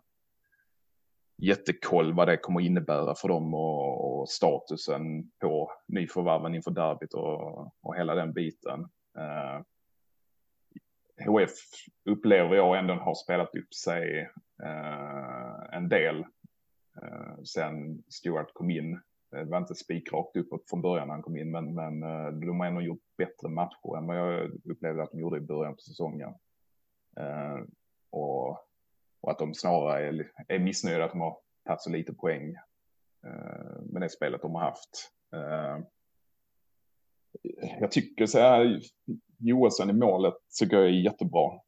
jättekoll vad det kommer innebära för dem och, och statusen på nyförvärven inför derbyt och, och hela den biten. Eh, HF upplever jag ändå har spelat upp sig eh, en del eh, sen Stuart kom in det var inte spikrakt uppåt från början när han kom in, men, men eh, de har ändå gjort bättre matcher än vad jag upplevde att de gjorde i början på säsongen. Eh, och, och, att de snarare är, är missnöjda att de har tagit så lite poäng eh, med det spelet de har haft. Eh, jag tycker så här, Johansson i målet tycker jag är jättebra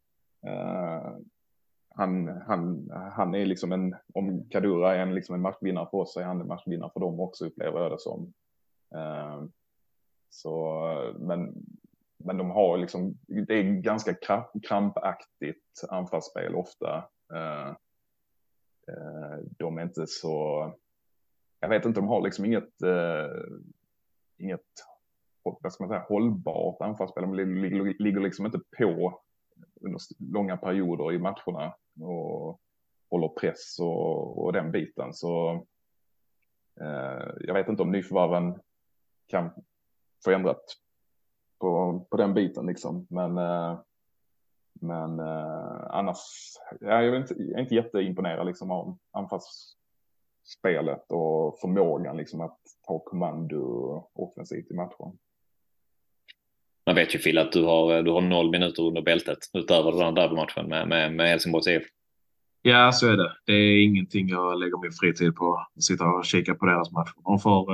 eh, han, han, han är liksom en, om Kadura är en, liksom en matchvinnare för oss så är han en matchvinnare för dem också upplever jag det som. Eh, så, men, men de har liksom, det är ganska krampaktigt anfallsspel ofta. Eh, eh, de är inte så, jag vet inte, de har liksom inget, eh, inget vad ska man säga, hållbart anfallsspel. De ligger, ligger liksom inte på under långa perioder i matcherna och håller press och, och den biten. Så eh, jag vet inte om nyförvärven kan förändrat på, på den biten liksom. Men, eh, men eh, annars, ja, jag, är inte, jag är inte jätteimponerad liksom av anfallsspelet och förmågan liksom att ta kommando offensivt i matchen. Man vet ju Phil att du har, du har noll minuter under bältet utöver den här derbymatchen med, med, med Helsingborgs IF. Ja, så är det. Det är ingenting jag lägger min fritid på. Att sitta och kika på deras matcher. De får,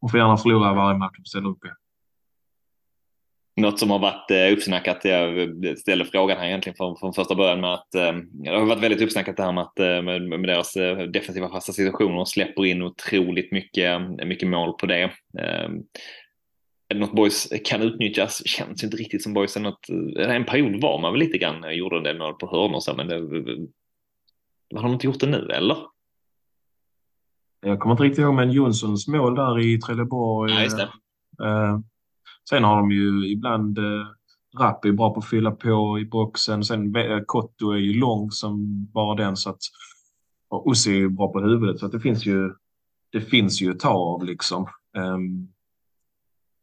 de får gärna förlora varje match de ställer upp i. Något som har varit eh, uppsnackat, jag ställde frågan här egentligen från, från första början med att eh, det har varit väldigt uppsnackat det här med att eh, med, med deras defensiva fasta situationer släpper in otroligt mycket, mycket mål på det. Eh, är det något boys kan utnyttjas? Känns inte riktigt som boysen en period var man väl lite grann, gjorde en del mål på hörnor så, men det, har de inte gjort det nu eller? Jag kommer inte riktigt ihåg, men Jonssons mål där i Trelleborg. Ja, sen har de ju ibland eh, Rapp är bra på att fylla på i boxen. Sen eh, Kotto är ju lång som bara den så att och Ussi är ju bra på huvudet så att det finns ju. Det finns ju att ta av liksom. Um,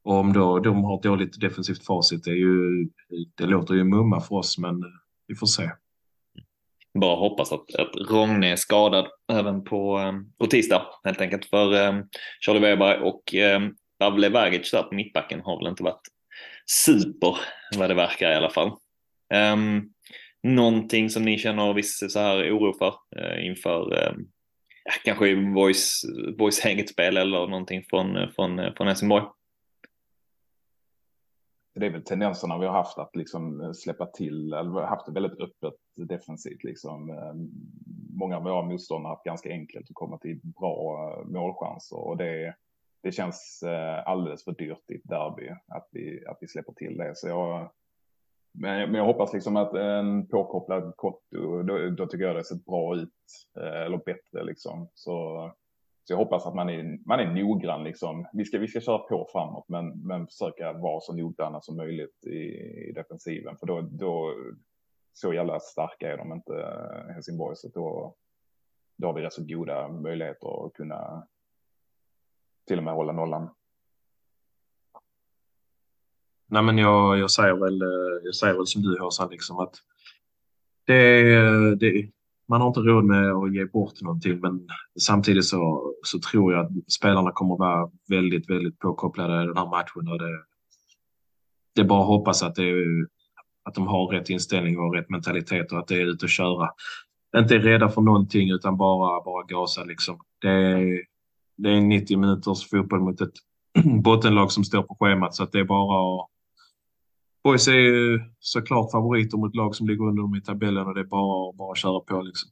och om då de har ett dåligt defensivt facit, det, är ju, det låter ju mumma för oss, men eh, vi får se. Bara hoppas att, att Rogne är skadad även på, eh, på tisdag helt enkelt. För um, Charlie Weber och um, Pavle Vagic där på mittbacken har väl inte varit super vad det verkar i alla fall. Um, någonting som ni känner viss så här oro för uh, inför um, kanske boys, boys eget spel eller någonting från, eh, från, eh, från Helsingborg? det är väl tendenserna vi har haft att liksom släppa till, eller haft det väldigt öppet defensivt. Liksom. Ehm, många av våra motståndare har haft ganska enkelt att komma till bra målchanser och det, det känns eh, alldeles för dyrt i ett derby att vi, att vi släpper till det. Så jag, men, men jag hoppas liksom att en påkopplad Kotto, då, då tycker jag det ser bra ut, eh, eller bättre liksom. Så så jag hoppas att man är, man är noggrann liksom. Vi ska, vi ska köra på framåt, men, men försöka vara så noggranna som möjligt i, i defensiven. För då, då, så jävla starka är de inte, eh, Helsingborg, så då, då har vi rätt så goda möjligheter att kunna till och med hålla nollan. Nej, men jag, jag, säger väl, eh, jag säger väl som du Håsan, liksom att det, det, man har inte råd med att ge bort någonting, men samtidigt så, så tror jag att spelarna kommer att vara väldigt, väldigt påkopplade i den här matchen. Och det, det är bara att hoppas att, det, att de har rätt inställning och rätt mentalitet och att det är ute och köra. Inte är rädda för någonting utan bara, bara gasa liksom. Det det är 90 minuters fotboll mot ett bottenlag som står på schemat så att det är bara att Boys är ju såklart favoriter mot lag som ligger under dem i tabellen och det är bara, bara att köra på liksom.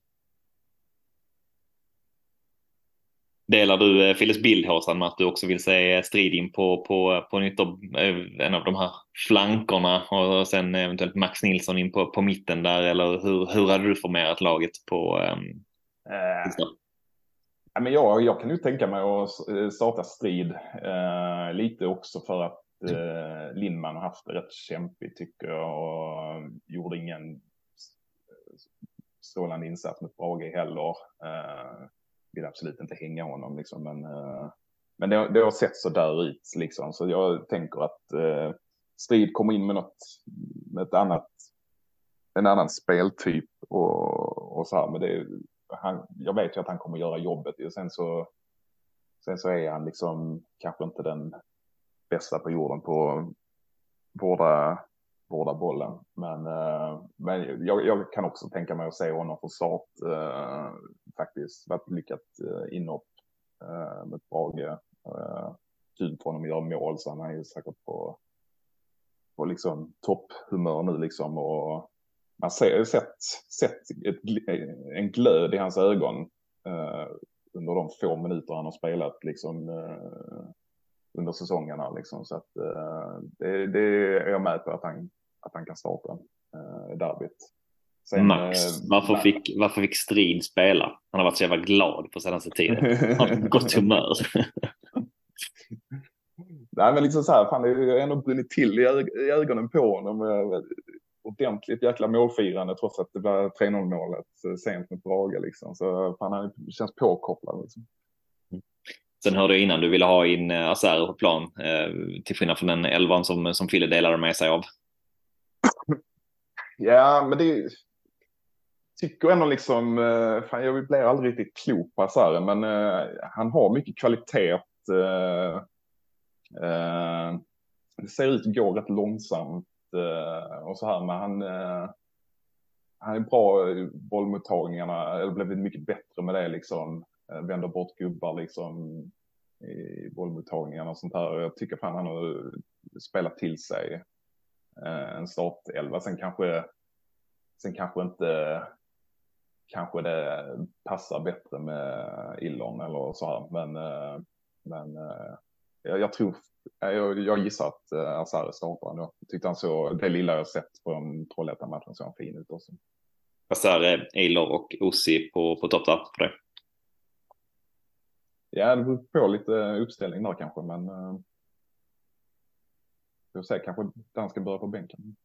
Delar du eh, Filles bild Håsan med att du också vill se strid in på, på, på eh, en av de här flankerna och sen eventuellt Max Nilsson in på, på mitten där eller hur, hur hade du formerat laget på um, äh, men jag, jag kan ju tänka mig att starta strid eh, lite också för att eh, Lindman har haft det rätt kämpigt tycker jag och gjorde ingen strålande insats mot Brage heller. Eh, vill absolut inte hänga honom liksom, men, eh, men det, det har sett så där ut liksom, så jag tänker att eh, Strid kommer in med något, med ett annat, en annan speltyp och, och så här, men det, han, jag vet ju att han kommer göra jobbet och sen så, sen så är han liksom kanske inte den bästa på jorden på vårda, vårda bollen. Men, eh, men jag, jag, kan också tänka mig att se honom få start uh, faktiskt. Varit lyckat eh, inhopp uh, med Brage. Uh, kul för honom att göra mål så han är ju säkert på, på liksom topphumör nu liksom. Och man ser, sett, sett ett, en glöd i hans ögon under de få minuter han har spelat liksom under säsongerna. Liksom. Så att, uh, det, det, är jag med på att han, att han kan starta uh, derbyt. Sen, Max, uh, varför, fick, varför fick Strid spela? Han har varit så jävla glad på senaste tiden. Han har gott humör. Nej, men liksom så här, fan, det har ändå brunnit till i, i ögonen på honom. Ordentligt jäkla målfirande trots att det var 3-0 målet sent mot Brage liksom. Så fan, han känns påkopplad liksom. Sen hörde jag innan du ville ha in eh, Azer på plan, eh, till skillnad från den elvan som, som Fille delade med sig av. Ja, men det tycker ändå liksom, eh, fan, jag blir aldrig riktigt klok på Azer, men han har mycket kvalitet. det ser ut att gå rätt långsamt Eh, och så här, men han, eh, han är bra i bollmottagningarna, eller blivit mycket bättre med det liksom. Eh, vänder bort gubbar liksom i bollmottagningarna och sånt här. Jag tycker fan han har spelat till sig en startelva. Sen kanske, sen kanske inte, kanske det passar bättre med Illon eller så här. Men, men jag, jag tror, jag, jag gissar att Asare startar ändå. Jag tyckte han så, det lilla jag sett på de Trollhättan-matchen så han fin ut också. Asare, Eilor och Ossi på, på topp där för det. Ja, det beror på lite uppställning där kanske, men. Uh, jag säga kanske den ska börja på bänken.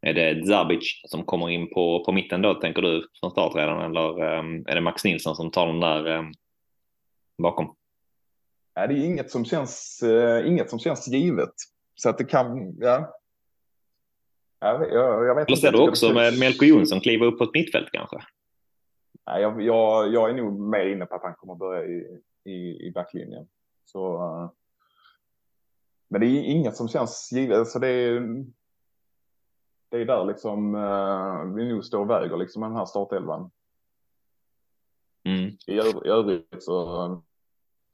Är det Zabic som kommer in på, på mitten då, tänker du, från start redan? Eller um, är det Max Nilsson som tar den där um, bakom? Ja, det är inget som känns, uh, inget som känns givet. Så att det kan, ja. Jag, jag, jag vet Eller ser du också med Melko Jonsson kliva upp på ett mittfält kanske? Ja, jag, jag, jag är nog mer inne på att han kommer börja i, i, i backlinjen. Så, uh, men det är inget som känns givet. Så det är, det är där liksom uh, vi nog står och väger liksom den här startelvan. Mm. I, I övrigt så uh,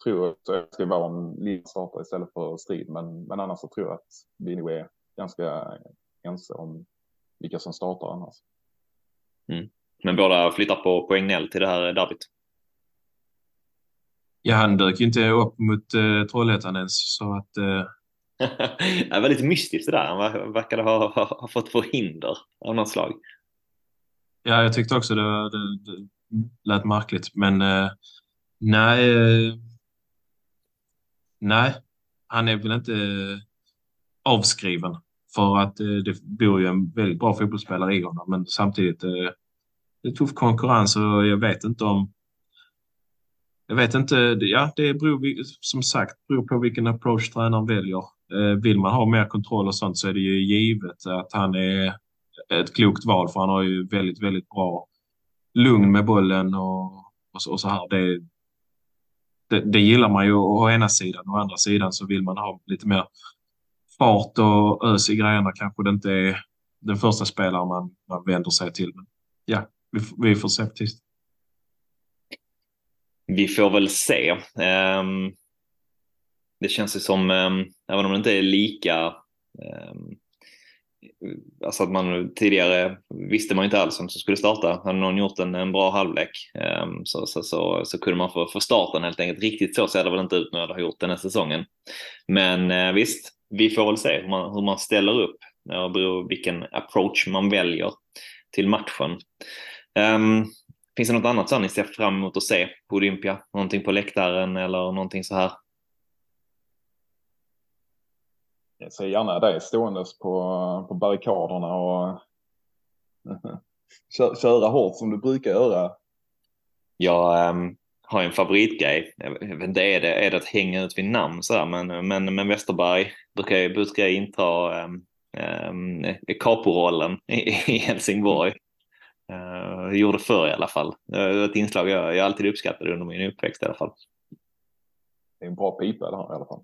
tror att det ska vara en liten startare istället för strid. Men, men annars så tror jag att vi nog är ganska ense om vilka som startar annars. Mm. Men båda flyttar på poängnäll till det här derbyt. Ja, han dök ju inte upp mot uh, Trollhättan ens så att uh... det var lite mystiskt det där. Han verkade ha, ha, ha fått förhinder av något slag. Ja, jag tyckte också det, det, det lät märkligt, men uh, nej. Uh, nej, han är väl inte eh, avskriven för att eh, det bor ju en väldigt bra fotbollsspelare i honom, men samtidigt eh, det är tuff konkurrens och jag vet inte om jag vet inte, ja det beror som sagt beror på vilken approach tränaren väljer. Vill man ha mer kontroll och sånt så är det ju givet att han är ett klokt val för han har ju väldigt, väldigt bra lugn med bollen och, och, så, och så här. Det, det, det, gillar man ju å ena sidan. Å andra sidan så vill man ha lite mer fart och ös i grejerna. Kanske det inte är den första spelaren man, man vänder sig till. Men ja, vi, vi får se på tisdag. Vi får väl se. Um, det känns ju som, um, även om det inte är lika, um, alltså att man tidigare visste man inte alls vem som skulle starta. Hade någon gjort en, en bra halvlek ehm, så, så, så, så, kunde man få, få starten helt enkelt. Riktigt så ser det väl inte ut när jag har gjort den här säsongen. Men uh, visst, vi får väl se hur man, hur man ställer upp. och beror vilken approach man väljer till matchen. Um, finns det något annat som ni ser fram emot att se på Olympia? Någonting på läktaren eller någonting så här? Jag ser gärna dig ståendes på, på barrikaderna och köra hårt som du brukar göra. Jag um, har en favoritgrej. Jag inte, är det, är det att hänga ut vid namn så här, men, men, men Westerberg brukar, brukar inta um, um, caporollen i, i Helsingborg. Uh, gjorde förr i alla fall. Det var ett inslag jag, jag alltid uppskattade under min uppväxt i alla fall. Det är en bra pipa det här i alla fall.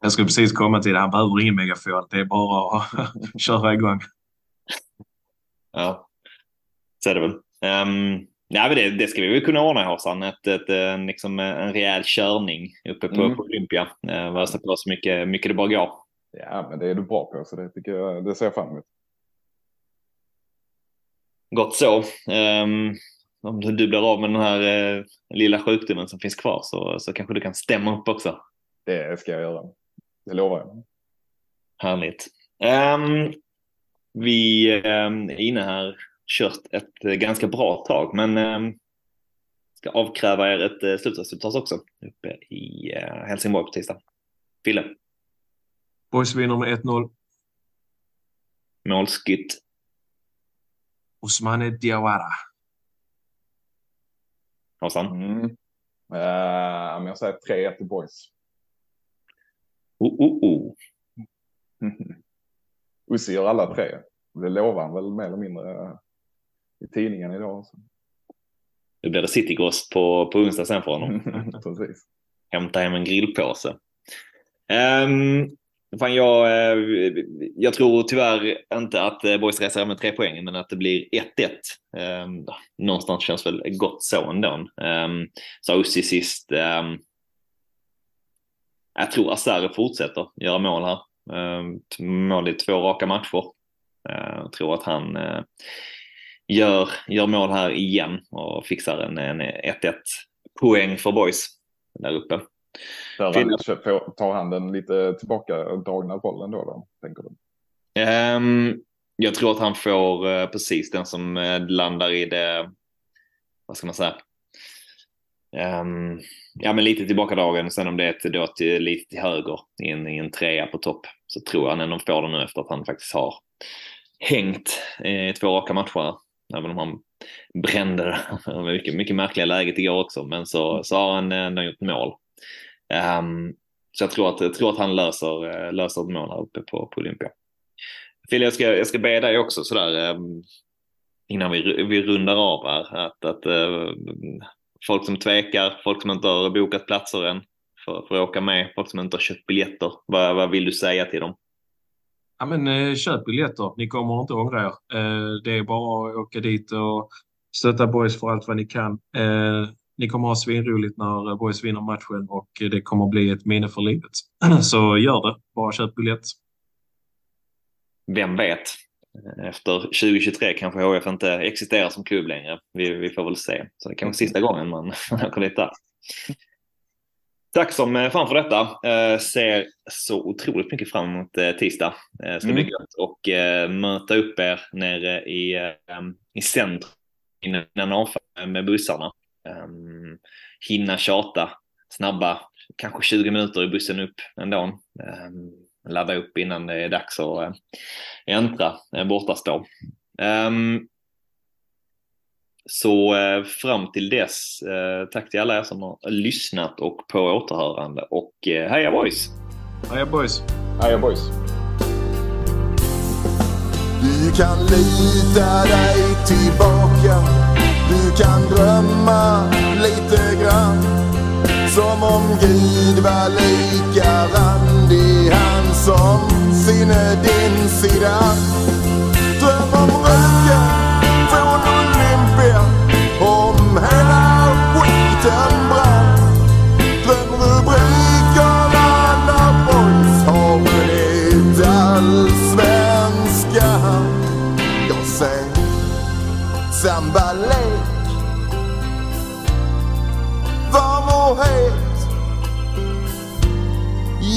Jag skulle precis komma till det. Han behöver ingen megafon. Det är bara att köra igång. Ja, så är det väl. Um, ja, men det, det ska vi väl kunna ordna Håsan. Ett, ett, en, liksom en rejäl körning uppe på, mm. på Olympia. Uh, Värsta på så mycket, mycket det bara går. Ja, men det är du bra på så det tycker jag. Det ser jag fram emot. Gott så. Um, om du blir av med den här uh, lilla sjukdomen som finns kvar så, så kanske du kan stämma upp också. Det ska jag göra. Det lovar jag. Härligt. Um, vi um, är inne här, kört ett uh, ganska bra tag, men um, ska avkräva er ett uh, slutresultat också uppe i uh, Helsingborg på tisdag. Fille? Boys vinner med 1-0. Målskytt? Osmane Diawara. Hassan? Mm. Uh, jag säger 3-1 till Boys. Oh, oh, oh. Ussi gör alla tre. Det lovar han väl mer eller mindre i tidningen idag. Så. Nu blir det Citygross på, på onsdag sen för honom. Precis. Hämta hem en grillpåse. Um, fan jag, eh, jag tror tyvärr inte att eh, Boys reser med tre poäng, men att det blir 1-1. Um, någonstans känns väl gott så ändå. Um, så Ussi sist. Um, jag tror Asare fortsätter göra mål här. Mål i två raka matcher. Jag tror att han eh, gör, gör mål här igen och fixar en 1-1 poäng för boys där uppe. Där tar han den lite tillbaka dragna rollen då, då tänker du? Um, jag tror att han får uh, precis den som uh, landar i det, vad ska man säga, um, ja men lite tillbakadragen. Sen om det är då till, lite till höger i en, i en trea på topp så tror jag han ändå får det nu efter att han faktiskt har hängt i två raka matcher. Även om han brände det mycket, mycket märkliga läget igår också. Men så, så har han eh, ändå gjort mål. Um, så jag tror att, jag tror att han löser, eh, löser ett mål här uppe på, på Olympia. Fille, jag ska, jag ska be dig också sådär um, innan vi, vi rundar av här. Att, att uh, folk som tvekar, folk som inte har bokat platser än för, för att åka med, folk som inte har köpt biljetter. Vad, vad vill du säga till dem? Ja, men eh, köp biljetter. Ni kommer inte ångra er. Eh, det är bara att åka dit och stötta boys för allt vad ni kan. Eh, ni kommer ha svinroligt när boys vinner matchen och det kommer bli ett minne för livet. Så gör det. Bara köp biljett. Vem vet? Efter 2023 kanske HF inte existerar som klubb längre. Vi, vi får väl se. Så det är kanske sista gången man åker dit där. Tack som eh, fan för detta. Eh, ser så otroligt mycket fram emot eh, tisdag. Eh, ska bli mm. gött och eh, möta upp er nere i, eh, i centrum innan avfall med bussarna. Um, hinna tjata snabba, kanske 20 minuter i bussen upp ändå. Um, ladda upp innan det är dags att uh, äntra bortastå. Um, så uh, fram till dess, uh, tack till alla er som har lyssnat och på återhörande och uh, heja boys! Heja boys! Heja boys! Du kan lita dig tillbaka du kan drömma lite grann som om Gud var lika randig han som sinne din sida. Dröm om röken från Olympia om hela skiten brann. Dröm rubrikerna när boys har vunnit allsvenskan. Jag säger, samba